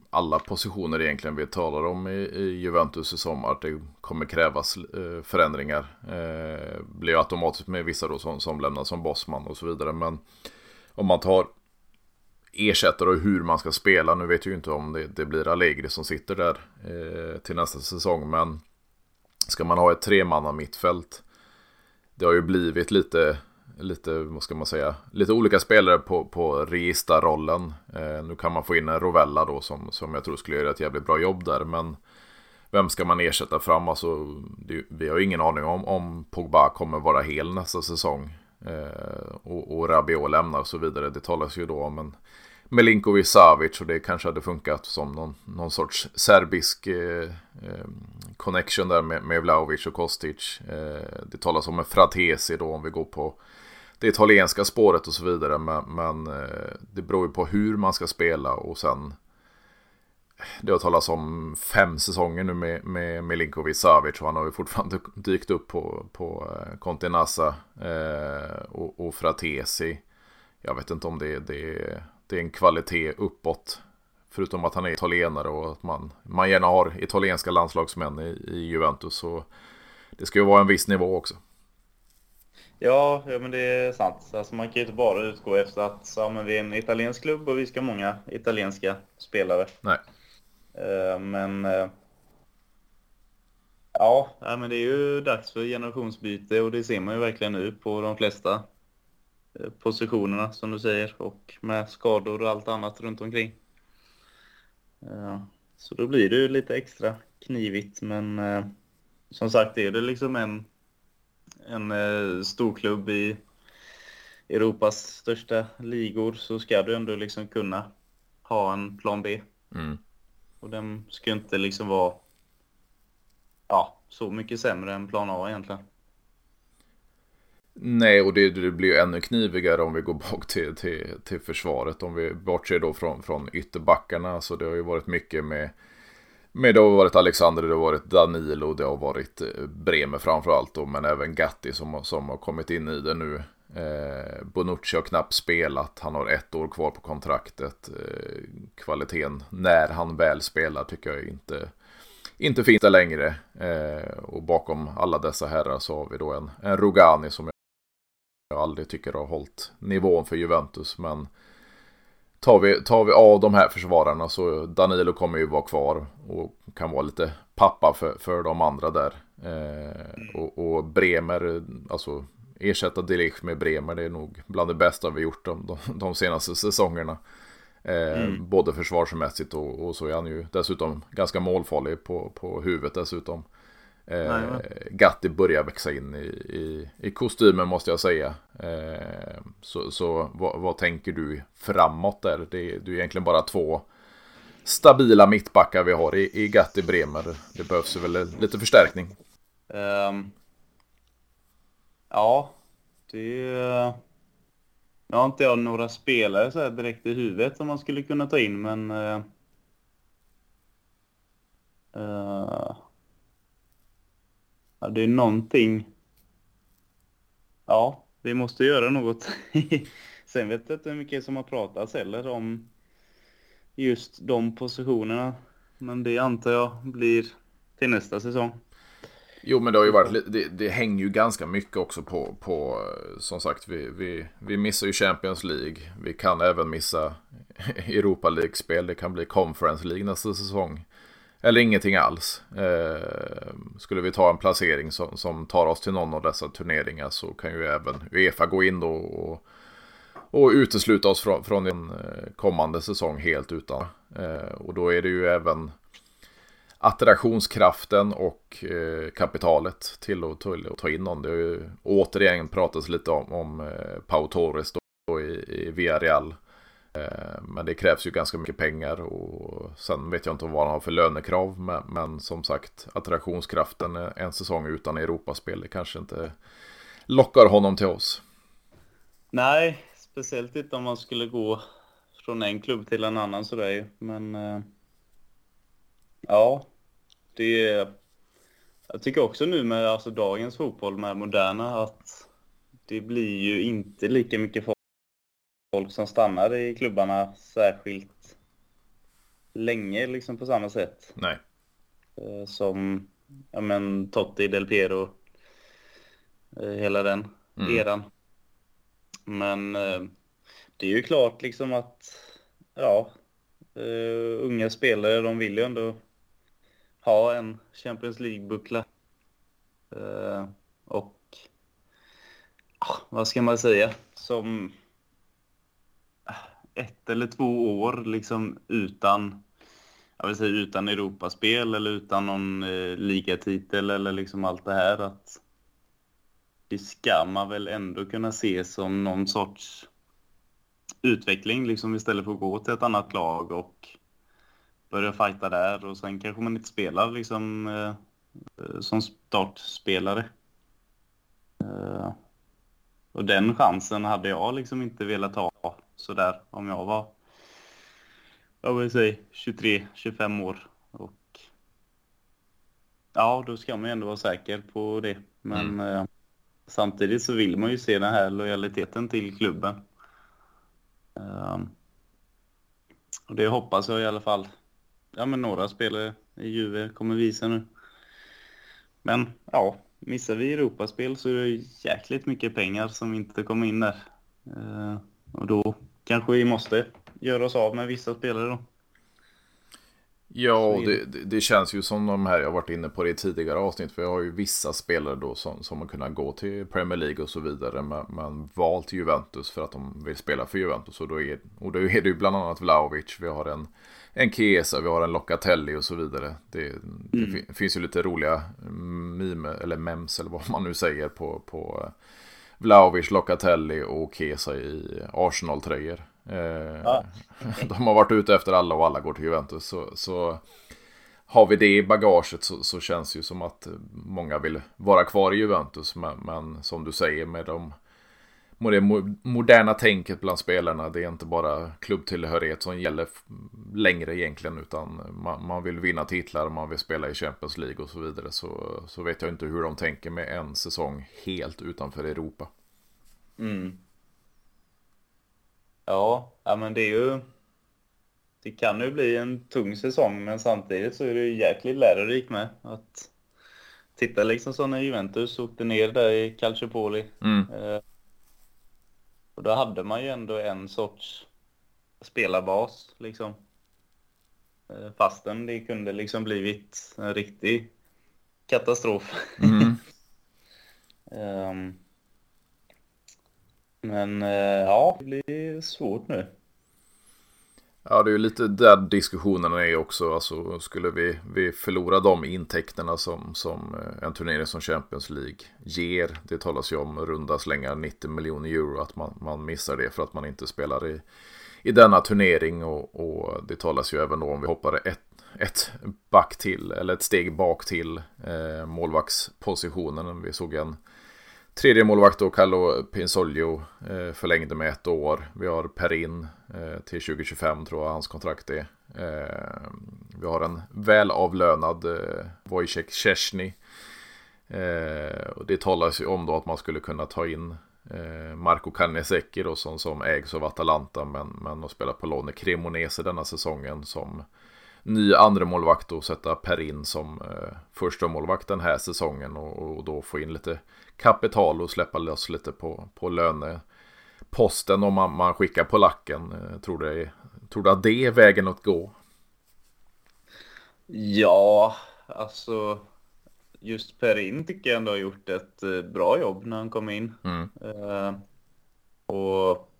alla positioner egentligen vi talar om i, i Juventus i sommar. Det kommer krävas eh, förändringar. Eh, blir automatiskt med vissa då som, som lämnas som bossman och så vidare. Men om man tar ersättare och hur man ska spela. Nu vet jag ju inte om det, det blir Allegri som sitter där eh, till nästa säsong. Men ska man ha ett tremanna mittfält. Det har ju blivit lite lite, vad ska man säga, lite olika spelare på, på registarrollen. Eh, nu kan man få in en Rovella då som, som jag tror skulle göra ett jävligt bra jobb där. Men vem ska man ersätta fram? Alltså, det, vi har ingen aning om om Pogba kommer vara hel nästa säsong. Eh, och, och Rabiot lämnar och så vidare. Det talas ju då om en Melinkovic-Savic och det kanske hade funkat som någon, någon sorts serbisk eh, eh, connection där med, med Vlaovic och Kostic. Eh, det talas om en Fratesi då om vi går på det italienska spåret och så vidare. Men, men eh, det beror ju på hur man ska spela och sen det har talats om fem säsonger nu med, med Milinkovic Savic och han har ju fortfarande dykt upp på, på eh, Conte Nassa eh, och, och Fratesi. Jag vet inte om det, det, det är en kvalitet uppåt. Förutom att han är italienare och att man, man gärna har italienska landslagsmän i, i Juventus. Så det ska ju vara en viss nivå också. Ja, ja men det är sant. Alltså man kan ju inte bara utgå efter att ja, men vi är en italiensk klubb och vi ska ha många italienska spelare. Nej. Uh, men uh, ja, men det är ju dags för generationsbyte och det ser man ju verkligen nu på de flesta uh, positionerna som du säger och med skador och allt annat runt omkring. Så då blir det ju lite extra knivigt men som sagt är det liksom en en eh, storklubb i Europas största ligor så ska du ändå liksom kunna ha en plan B. Mm. Och den ska inte liksom vara ja, så mycket sämre än plan A egentligen. Nej, och det, det blir ju ännu knivigare om vi går bak till, till, till försvaret. Om vi bortser då från, från ytterbackarna. Så det har ju varit mycket med men det har varit Alexander, det har varit Danilo, det har varit eh, Bremer framförallt då, men även Gatti som, som har kommit in i det nu. Eh, Bonucci har knappt spelat, han har ett år kvar på kontraktet. Eh, kvaliteten när han väl spelar tycker jag inte, inte finns där längre. Eh, och bakom alla dessa herrar så har vi då en, en Rogani som jag aldrig tycker har hållit nivån för Juventus, men tar vi, tar vi av de här försvararna så Danilo kommer ju vara kvar och kan vara lite pappa för, för de andra där. Eh, och, och, Bremer, alltså ersätta Delicht med Bremer, det är nog bland det bästa vi gjort de, de, de senaste säsongerna. Eh, mm. Både försvarsmässigt och, och, så är han ju dessutom ganska målfarlig på, på huvudet dessutom. Eh, Gatti börjar växa in i, i, i kostymen måste jag säga. Eh, så så vad, vad, tänker du framåt där? Det, det är egentligen bara två stabila mittbackar vi har i, i Gatti Bremer. Det behövs väl lite förstärkning. Um, ja, det är... Nu har inte jag några spelare så direkt i huvudet som man skulle kunna ta in, men... Uh, uh, Ja, det är någonting. Ja, vi måste göra något. Sen vet jag inte hur mycket som har pratats heller om just de positionerna. Men det antar jag blir till nästa säsong. Jo, men det har ju varit, det, det hänger ju ganska mycket också på, på som sagt, vi, vi, vi missar ju Champions League. Vi kan även missa Europa League-spel. Det kan bli Conference League nästa säsong. Eller ingenting alls. Eh, skulle vi ta en placering som, som, tar oss till någon av dessa turneringar så kan ju även Uefa gå in då och, och utesluta oss från, från en eh, kommande säsong helt utan. Eh, och då är det ju även attraktionskraften och eh, kapitalet till att, till att ta in någon. Det har ju återigen pratats lite om, om eh, Pau Torres då i, i Villarreal. Eh, men det krävs ju ganska mycket pengar och sen vet jag inte vad han har för lönekrav. Men, men som sagt, attraktionskraften en säsong utan Europaspel, det kanske inte lockar honom till oss. Nej, speciellt inte om man skulle gå från en klubb till en annan sådär ju. Men eh, ja, det är... Jag tycker också nu med alltså, dagens fotboll med moderna att det blir ju inte lika mycket folk som stannar i klubbarna särskilt länge liksom på samma sätt. Nej. Eh, som ja, men, Totti, Del Piero, eh, hela den mm. eran. Men eh, det är ju klart liksom att ja, unga spelare de vill ju ändå ha en Champions League-buckla. och vad ska man säga? Som ett eller två år liksom utan jag vill säga utan Europaspel eller utan någon eh, ligatitel eller liksom allt det här att det ska man väl ändå kunna se som någon sorts utveckling liksom istället för att gå till ett annat lag och börja fighta där och sen kanske man inte spelar liksom eh, eh som startspelare. Eh, och den chansen hade jag liksom inte velat ha sådär om jag var jag vill säga 23-25 år. Och ja, då ska man ju ändå vara säker på det. Men mm. eh, samtidigt så vill man ju se den här lojaliteten till klubben. Um, och det hoppas jag i alla fall. Ja, men några spelare i Juve kommer visa nu. Men ja, missar vi Europaspel så är det jäkligt mycket pengar som inte kommer in där. Uh, och då kanske vi måste göra oss av med vissa spelare då. Ja, det, det, känns ju som de här, jag varit inne på det i tidigare avsnitt, för jag har ju vissa spelare då som, som har kunnat gå till Premier League och så vidare, men, men valt Juventus för att de vill spela för Juventus. Och då är, och då är det ju bland annat Vlaovic, vi har en, en Chiesa, vi har en Locatelli och så vidare. Det, mm. det finns ju lite roliga mime, eller mems, eller vad man nu säger, på, på Vlaovic, Locatelli och Chiesa i Arsenal-tröjor. Eh, ja. de har varit ute efter alla och alla går till Juventus. Så, så har vi det i bagaget så, så, känns det ju som att många vill vara kvar i Juventus. Men, men som du säger med de det moderna tänket bland spelarna. Det är inte bara klubbtillhörighet som gäller längre egentligen. Utan man, man, vill vinna titlar, man vill spela i Champions League och så vidare. Så, så vet jag inte hur de tänker med en säsong helt utanför Europa. Mm. Ja, ja men det är ju... Det kan ju bli en tung säsong, men samtidigt så är det ju jäkligt lärorikt med. Att titta liksom så när Juventus åkte ner där i Calciopoli. Mm. Eh, och då hade man ju ändå en sorts spelarbas liksom. Eh, fastän det kunde liksom blivit en riktig katastrof. Mm. um, Men eh, ja, det blir svårt nu. Ja, det är ju lite där diskussionerna är också. Alltså, skulle vi, vi förlora de intäkterna som, som eh, en turnering som Champions League ger. Det talas ju om runda slängar 90 miljoner euro. Att man, man missar det för att man inte spelar i, i denna turnering. Och, och det talas ju även då om vi hoppar ett, ett back till, eller ett steg bak till eh, målvaktspositionen. Vi såg en Tredje målvakt då, Carlo Pinsolio, eh, förlängde med ett år. Vi har Perin eh, till 2025 tror jag hans kontrakt är. Eh, vi har en välavlönad eh, Wojciech Szczesny. Eh, och det talas ju om då att man skulle kunna ta in eh, Marco Kanesecki då som, som ägs av Atalanta men, men har spelat på lån i Cremonese denna säsongen som ny andra målvakt och sätta Perin som eh, första målvakt den här säsongen och, och, då få in lite kapital och släppa loss lite på, på löneposten om man, man skickar på lacken. Eh, tror, du, tror du att det är vägen att gå? Ja, alltså just Perin tycker jag ändå har gjort ett eh, bra jobb när han kom in. Mm. Uh, och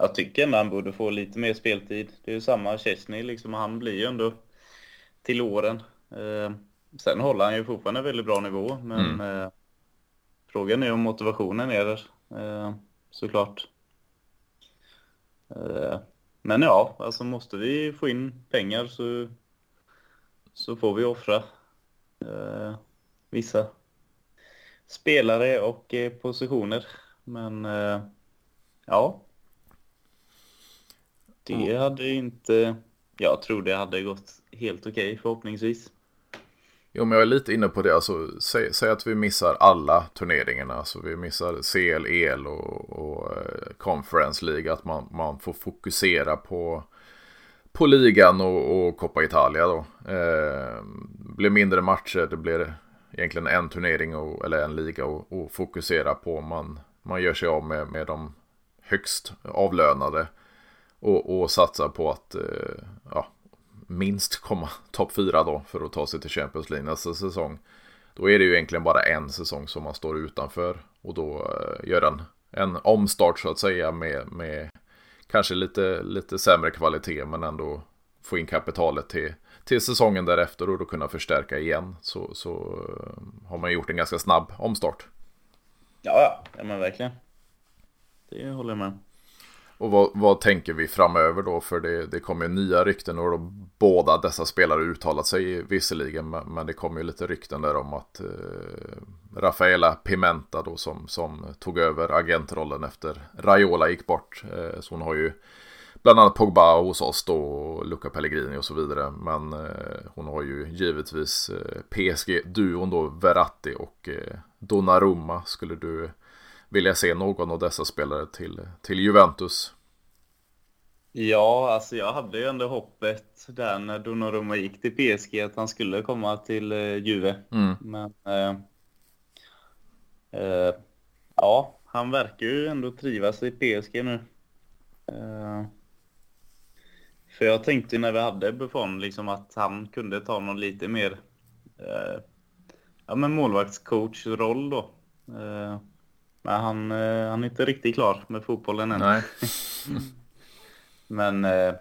jag tycker ändå han borde få lite mer speltid. Det är ju samma Chesney, liksom, han blir ju ändå till åren. Uh, sen håller han ju fortfarande väldigt bra nivå, men mm. uh, Frågan är om motivationen är där, eh, såklart. Eh, men ja, alltså måste vi få in pengar så, så får vi offra eh, vissa spelare och positioner. Men Ja. Det hade inte... Jag tror det hade gått helt okej okay, förhoppningsvis. Jo, men jag är lite inne på det. Alltså, säg, säg att vi missar alla turneringarna. Alltså, vi missar CL, EL och, och eh, Conference League. Att man, man får fokusera på, på ligan och, och Coppa Italia då. Eh, blir mindre matcher. Det blir egentligen en turnering och, eller en liga att fokusera på. Man, man gör sig av med, med de högst avlönade. Och, och satsar på att eh, ja, minst komma topp 4 då för att ta sig till Champions League nästa säsong. Då är det ju egentligen bara en säsong som man står utanför och då eh, gör en, en omstart så att säga med, med kanske lite, lite sämre kvalitet men ändå få in kapitalet till, till säsongen därefter och då kunna förstärka igen så, så eh, har man gjort en ganska snabb omstart. Ja, ja, ja men verkligen. Det håller jag med och vad, vad, tänker vi framöver då? För det, det kommer ju nya rykten och då båda dessa spelare uttalat sig visserligen. Men, men det kommer ju lite rykten där om att eh, Rafaela Pimenta då som, som tog över agentrollen efter Raiola gick bort. Eh, så hon har ju bland annat Pogba hos oss då och Luca Pellegrini och så vidare. Men eh, hon har ju givetvis eh, PSG-duon då Verratti och eh, Donnarumma. Skulle du vilja se någon av dessa spelare till, till Juventus. Ja, alltså jag hade ju ändå hoppet där när Donnarumma gick till PSG att han skulle komma till eh, Juve. Mm. Men eh, eh, ja, han verkar ju ändå trivas i PSG nu. Eh, för jag tänkte när vi hade Buffon liksom att han kunde ta någon lite mer eh, ja, men målvaktscoach-roll då. Men han, eh, han är inte riktigt klar med fotbollen än. Nej. Men eh,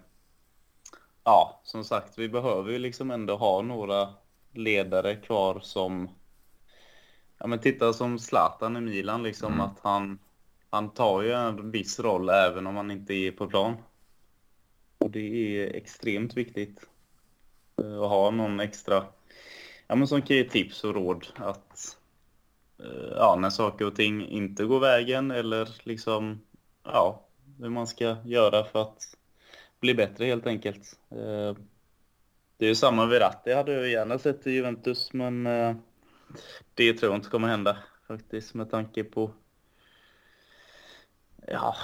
ja, som sagt, vi behöver ju liksom ändå ha några ledare kvar som Ja men titta som Zlatan i Milan liksom mm. att han Han tar ju en viss roll även om han inte är på plan. Och det är extremt viktigt. Eh, att ha någon extra Ja men som kan ge tips och råd att Eh, ja, när saker och ting inte går vägen eller liksom ja, hur man ska göra för att bli bättre helt enkelt. Eh, det är ju samma Verratti hade jag gärna sett i Juventus men eh, det tror jag inte kommer hända faktiskt med tanke på ja,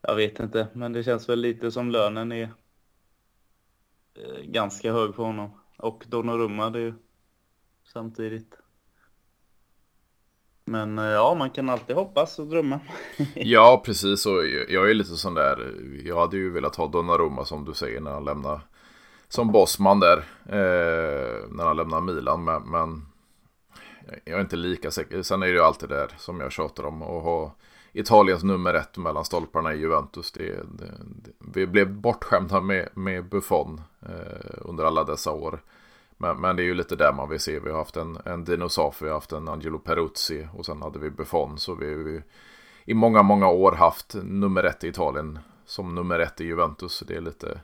jag vet inte men det känns väl lite som lönen är ganska hög för honom och Donnarumma det är ju samtidigt. Men eh, ja, man kan alltid hoppas och drömma. ja, precis. Och jag är lite sån där. Jag hade ju velat ha Donnarumma som du säger när han lämnar som bossman där. Eh, när han lämnar Milan. Men, men, jag är inte lika säker. Sen är det ju alltid där som jag tjatar om. Att ha Italiens nummer ett mellan stolparna i Juventus. Det, det, det, vi blev bortskämda med, med Buffon eh, under alla dessa år. Men, men, det är ju lite där man vill se. Vi har haft en, en dinosaur, vi har haft en Angelo Peruzzi och sen hade vi Buffon. Så vi har i många, många år haft nummer ett i Italien som nummer ett i Juventus. Det är lite,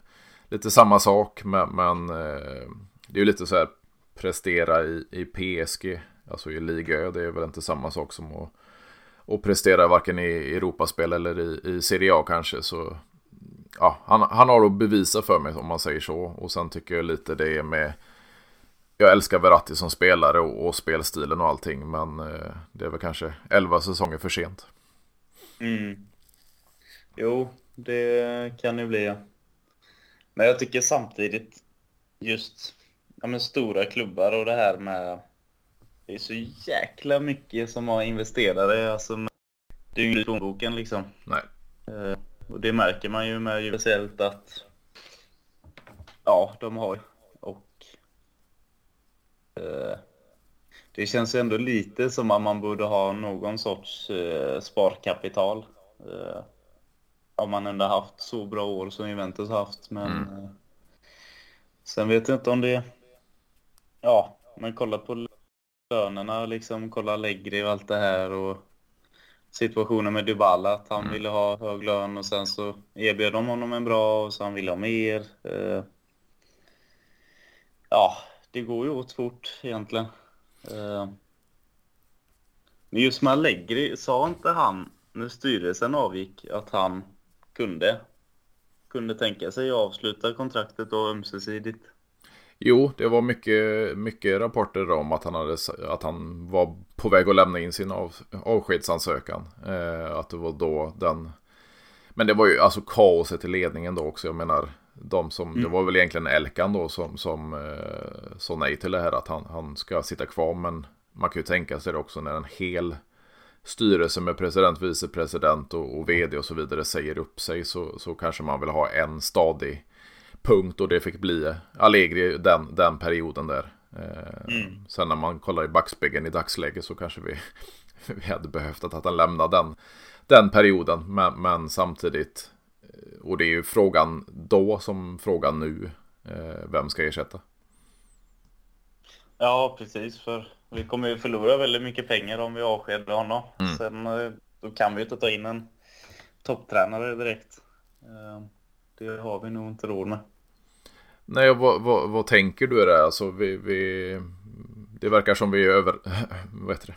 lite samma sak, men, men eh, det är ju lite så här prestera i, i PSG, alltså i liga. Det är väl inte samma sak som att, att prestera varken i Europaspel eller i, i Serie A kanske. Så ja, han, han har att bevisa för mig om man säger så. Och sen tycker jag lite det är med jag älskar Verratti som spelare och, och spelstilen och allting. Men eh, det är väl kanske 11 säsonger för sent. Mm. Jo, det kan det bli. Men jag tycker samtidigt just ja, men stora klubbar och det här med det är så jäkla mycket som har investerare. Alltså, det är ju inte plånboken liksom. Nej. Eh, och det märker man ju med speciellt att ja, de har det känns ändå lite som att man borde ha någon sorts eh, sparkapital. Eh, om man ändå haft så bra år som Juventus haft. Men mm. sen vet jag inte om det... Ja, men kolla på lönerna liksom. Kolla Allegri och allt det här. och situationen med Dybala, att han mm. ville ha hög lön och sen så erbjöd de honom en bra och så han ville ha mer. Ja, det går ju åt fort egentligen. Eh, men just med Allegri, sa inte han när styrelsen avgick att han kunde, kunde tänka sig att avsluta kontraktet då ömsesidigt? Jo, det var mycket, mycket rapporter om att han, hade, att han var på väg att lämna in sin av, avskedsansökan. Eh, att det var då den... Men det var ju alltså kaoset i ledningen då också. Jag menar, de som, mm. det var väl egentligen Elkan då som, som eh, sa nej till det här att han, han ska sitta kvar. Men man kan ju tänka sig det också när en hel styrelse med president, vicepresident och, och vd och så vidare säger upp sig så, så kanske man vill ha en stadig punkt och det fick bli Allegri den, den perioden där. Eh, mm. Sen när man kollar i backspegeln i dagsläget så kanske vi, vi hade behövt att han lämnade den, den perioden. Men, men, samtidigt, och det är ju frågan då som frågan nu, eh, vem ska ersätta? Ja, precis. För vi kommer ju förlora väldigt mycket pengar om vi avskedar honom. Mm. Sen då kan vi inte ta in en topptränare direkt. Det har vi nog inte råd med. Nej, vad, vad, vad tänker du där? Alltså, vi, vi, det verkar som vi är över, vad heter det?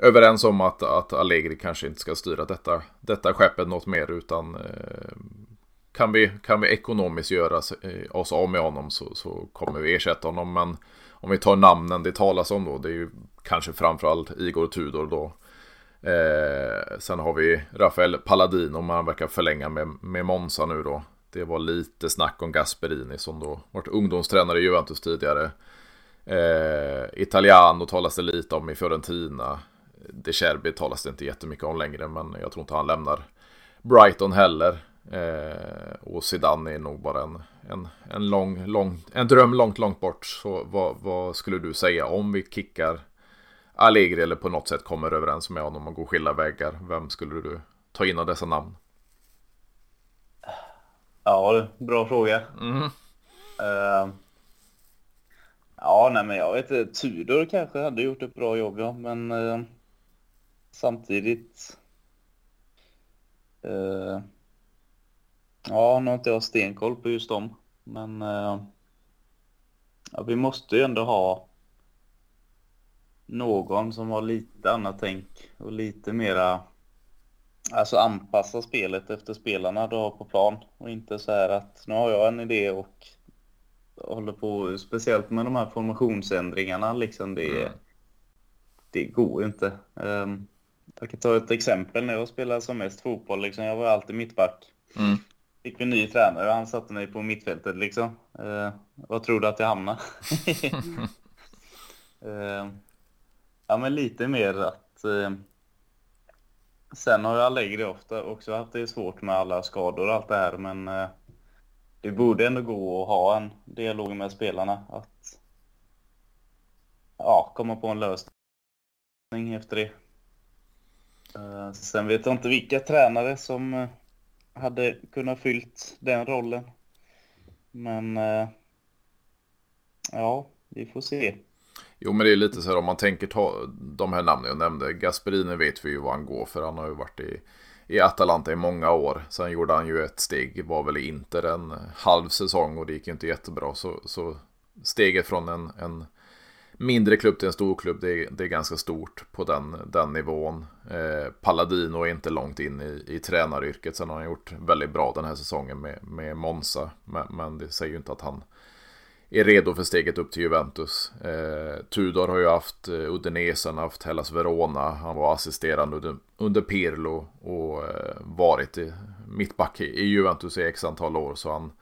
Överens om att, att Allegri kanske inte ska styra detta, detta skeppet något mer utan eh, kan, vi, kan vi ekonomiskt göra eh, oss av med honom så, så kommer vi ersätta honom. Men om vi tar namnen det talas om då, det är ju kanske framförallt Igor Tudor då. Eh, sen har vi Rafael Palladino, man verkar förlänga med, med Monza nu då. Det var lite snack om Gasperini som då varit ungdomstränare i Juventus tidigare. Eh, Italiano talas det lite om i Fiorentina. De Cherbi talas det inte jättemycket om längre men jag tror inte han lämnar Brighton heller. Eh, och Zidane är nog bara en, en, en, lång, lång, en dröm långt, långt bort. Så vad, vad skulle du säga om vi kickar Allegri eller på något sätt kommer överens med honom och går skilda vägar? Vem skulle du ta in av dessa namn? Ja, bra fråga. Mm. Uh, ja, nej men jag vet inte. Tudor kanske hade gjort ett bra jobb, ja. Men uh, samtidigt... Uh, ja, nu har inte jag stenkoll på just dem. Men ja, vi måste ju ändå ha någon som har lite annat tänk och lite mera Alltså anpassa spelet efter spelarna du har på plan och inte så här att nu har jag en idé och håller på, speciellt med de här formationsändringarna liksom det, mm. det går inte. Um, jag kan ta ett exempel när jag spelade som mest fotboll liksom, jag var alltid mittback. Mm. Fick vi en ny tränare och han satte mig på mittfältet liksom. Uh, vad tror du att jag hamnade? uh, ja men lite mer att uh, Sen har jag Allegri ofta också haft det svårt med alla skador och allt det här, men eh, det borde ändå gå att ha en dialog med spelarna. Att ja, komma på en lösning efter det. Eh, sen vet jag inte vilka tränare som eh, hade kunnat fyllt den rollen. Men eh, ja, vi får se. Jo men det är lite så här om man tänker ta de här namnen jag nämnde. Gasperini vet vi ju vad han går för. Han har ju varit i, i Atalanta i många år. Sen gjorde han ju ett steg, var väl inte en halv säsong och det gick ju inte jättebra. Så, så steget från en, en mindre klubb till en stor klubb, det är, det är ganska stort på den, den nivån. Eh, Palladino är inte långt in i, i tränaryrket. Sen har han gjort väldigt bra den här säsongen med, med Monza. Men, men det säger ju inte att han är redo för steget upp till Juventus. Eh, Tudor har ju haft eh, Udinese, han har haft Hellas Verona, han var assisterande under, under Pirlo och eh, varit i, mittback i, i Juventus i x antal år. Så han,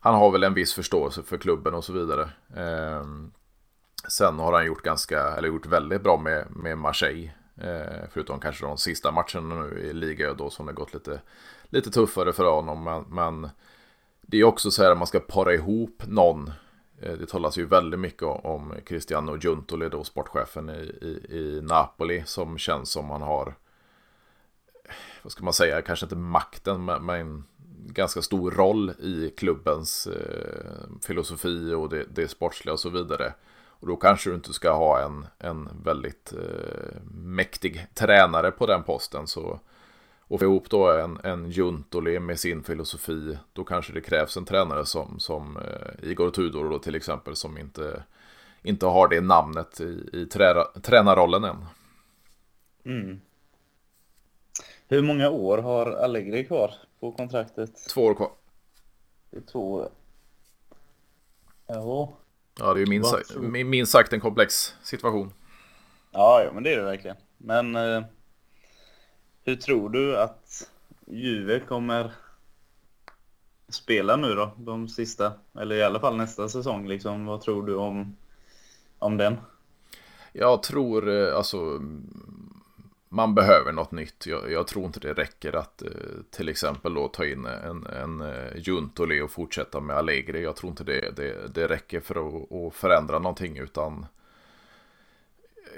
han har väl en viss förståelse för klubben och så vidare. Eh, sen har han gjort ganska, eller gjort väldigt bra med, med Marseille. Eh, förutom kanske de sista matcherna nu i liga då som det gått lite, lite tuffare för honom. Men, men det är också så här att man ska para ihop någon. Eh, det talas ju väldigt mycket om Cristiano Giuntoli, då sportchefen i, i, i Napoli, som känns som han har, vad ska man säga, kanske inte makten, men, men ganska stor roll i klubbens eh, filosofi och det, det sportsliga och så vidare. Och då kanske du inte ska ha en, en väldigt eh, mäktig tränare på den posten. Så och få ihop då en, en Juntoli med sin filosofi, då kanske det krävs en tränare som, som eh, Igor Tudor då till exempel, som inte, inte har det namnet i, i trära, tränarrollen än. Mm. Hur många år har Allegri kvar på kontraktet? Två år kvar. Det är två år. Ja. Ja, det är ju minst, sagt, minst sagt en komplex situation. Ja, ja, men det är det verkligen. Men eh, hur tror du att Juve kommer spela nu då, de sista, eller i alla fall nästa säsong liksom? Vad tror du om, om den? Jag tror, eh, alltså, man behöver något nytt. Jag, jag, tror inte det räcker att eh, till exempel då ta in en, en eh, Juntoli och fortsätta med Allegri. Jag tror inte det, det, det räcker för att, att förändra någonting utan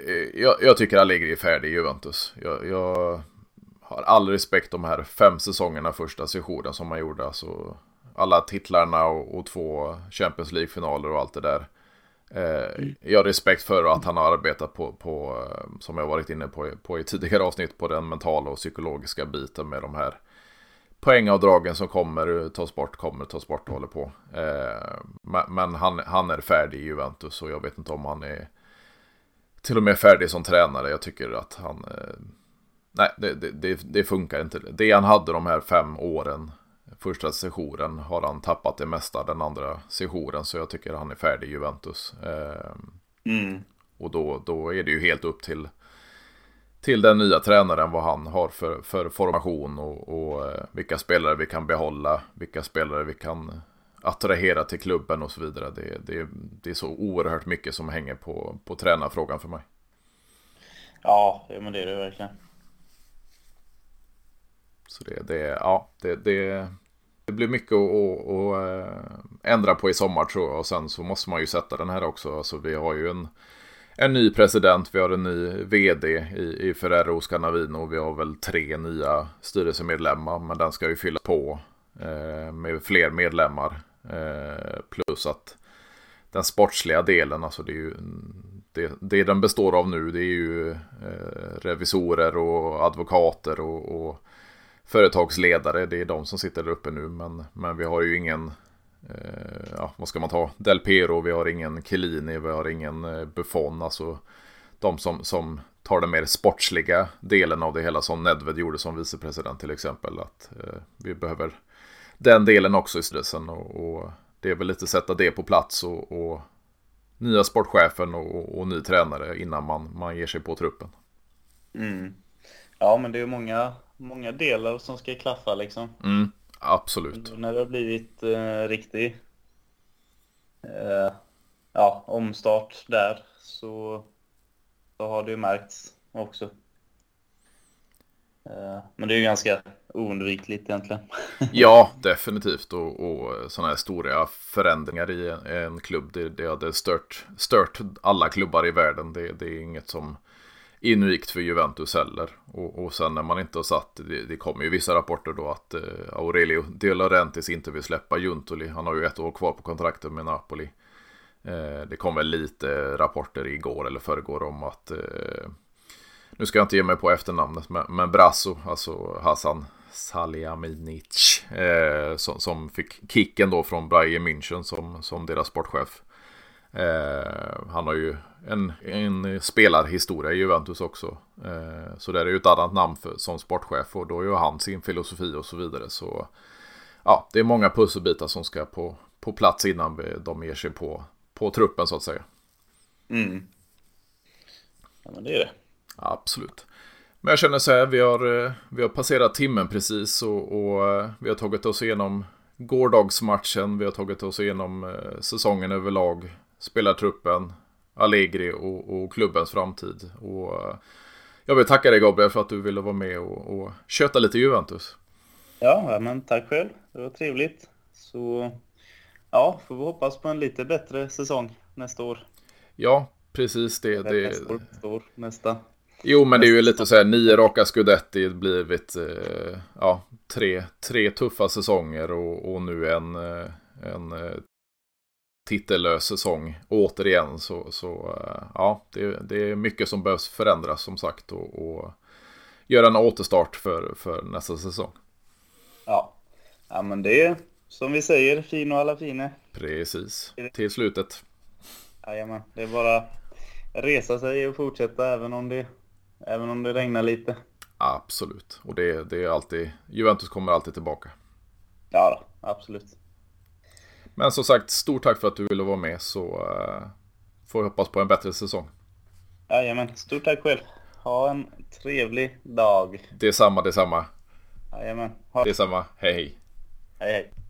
eh, jag, jag, tycker Allegri är färdig i Juventus. Jag, jag, har all respekt de här fem säsongerna första sessionen som man gjorde. Alltså, alla titlarna och, och två Champions League-finaler och allt det där. Eh, jag har respekt för att han har arbetat på, på, eh, som jag varit inne på, på i tidigare avsnitt, på den mentala och psykologiska biten med de här poängavdragen som kommer, eh, tas bort, kommer, tas bort och håller på. Men han, han är färdig i Juventus och jag vet inte om han är till och med färdig som tränare. Jag tycker att han... Nej, det, det, det funkar inte. Det han hade de här fem åren första sessionen har han tappat det mesta den andra sessionen. Så jag tycker han är färdig i Juventus. Ehm, mm. Och då, då är det ju helt upp till, till den nya tränaren vad han har för, för formation och, och eh, vilka spelare vi kan behålla. Vilka spelare vi kan attrahera till klubben och så vidare. Det, det, det är så oerhört mycket som hänger på, på tränarfrågan för mig. Ja, men det är det verkligen. Så det, det, ja, det, det, det blir mycket att, att, att, eh, ändra på i sommar tror jag. Och sen så måste man ju sätta den här också. Alltså vi har ju en, en ny president, vi har en ny vd i, i Ferrero Scanavino. Vi har väl tre nya styrelsemedlemmar. Men den ska ju fylla på eh, med fler medlemmar. Eh, plus att den sportsliga delen, alltså det är ju det, det den består av nu, det är ju eh, revisorer och advokater och, och företagsledare. Det är de som sitter där uppe nu. Men, men vi har ju ingen, eh, ja, vad ska man ta? Del Pero, vi har ingen Chiellini, vi har ingen eh, Buffon. Alltså de som, som tar den mer sportsliga delen av det hela som Nedved gjorde som vicepresident till exempel. Att eh, vi behöver den delen också i styrelsen och, och, det är väl lite sätta det på plats och, och nya sportchefen och, och, ny tränare innan man, man ger sig på truppen. Mm. Ja, men det är många många delar som ska klaffa liksom. Mm, absolut. När det har blivit eh, riktig eh, ja, omstart där så, så har det ju märkts också. Eh, men det är ju ganska oundvikligt egentligen. ja, definitivt. Och, och sådana här stora förändringar i en, en klubb, det, det hade stört, stört alla klubbar i världen. Det, det är inget som inrikt för Juventus heller. Och, och sen när man inte har satt, det, det kommer ju vissa rapporter då att eh, Aurelio De Laurentiis inte vill släppa Juntoli. Han har ju ett år kvar på kontraktet med Napoli. Eh, det kom väl lite rapporter igår eller förrgår om att, eh, nu ska jag inte ge mig på efternamnet, men, men Brasso, alltså Hassan Salihamidzic, eh, som, som, fick kicken då från Bayern München som, som deras sportchef. Eh, han har ju en, en spelarhistoria i Juventus också. Eh, så det är ju ett annat namn för, som sportchef och då ju han sin filosofi och så vidare. Så ja, det är många pusselbitar som ska på, på plats innan de ger sig på, på truppen så att säga. Mm. Ja, men det är det. Absolut. Men jag känner så här, vi har, eh, vi har passerat timmen precis och, och eh, vi har tagit oss igenom gårdagsmatchen, vi har tagit oss igenom eh, säsongen överlag, spelartruppen, Allegri och, och klubbens framtid. Och uh, jag vill tacka dig Gabriel för att du ville vara med och, och köta lite Juventus. Ja, men tack själv. Det var trevligt. Så ja, får vi hoppas på en lite bättre säsong nästa år. Ja, precis det. det... Nästa år, nästa år, nästa. Jo, men det är ju lite så här, nio raka scudetti blivit, eh, ja, tre, tre tuffa säsonger och, och nu en, eh, en eh, titellös säsong återigen. Så, så eh, ja, det, det, är mycket som behövs förändras som sagt och, och göra en återstart för, för nästa säsong. Ja. ja, men det är som vi säger, fin och alla fine. Precis, till slutet. Jajamän, det är bara resa sig och fortsätta även om det, även om det regnar lite. Absolut, och det, det är alltid, Juventus kommer alltid tillbaka. Ja, då, absolut. Men som sagt, stort tack för att du ville vara med så uh, får vi hoppas på en bättre säsong. Jajamän, stort tack själv. Ha en trevlig dag. Detsamma, detsamma. Jajamän. Ha... Detsamma. Hej, hej. Hej, hej.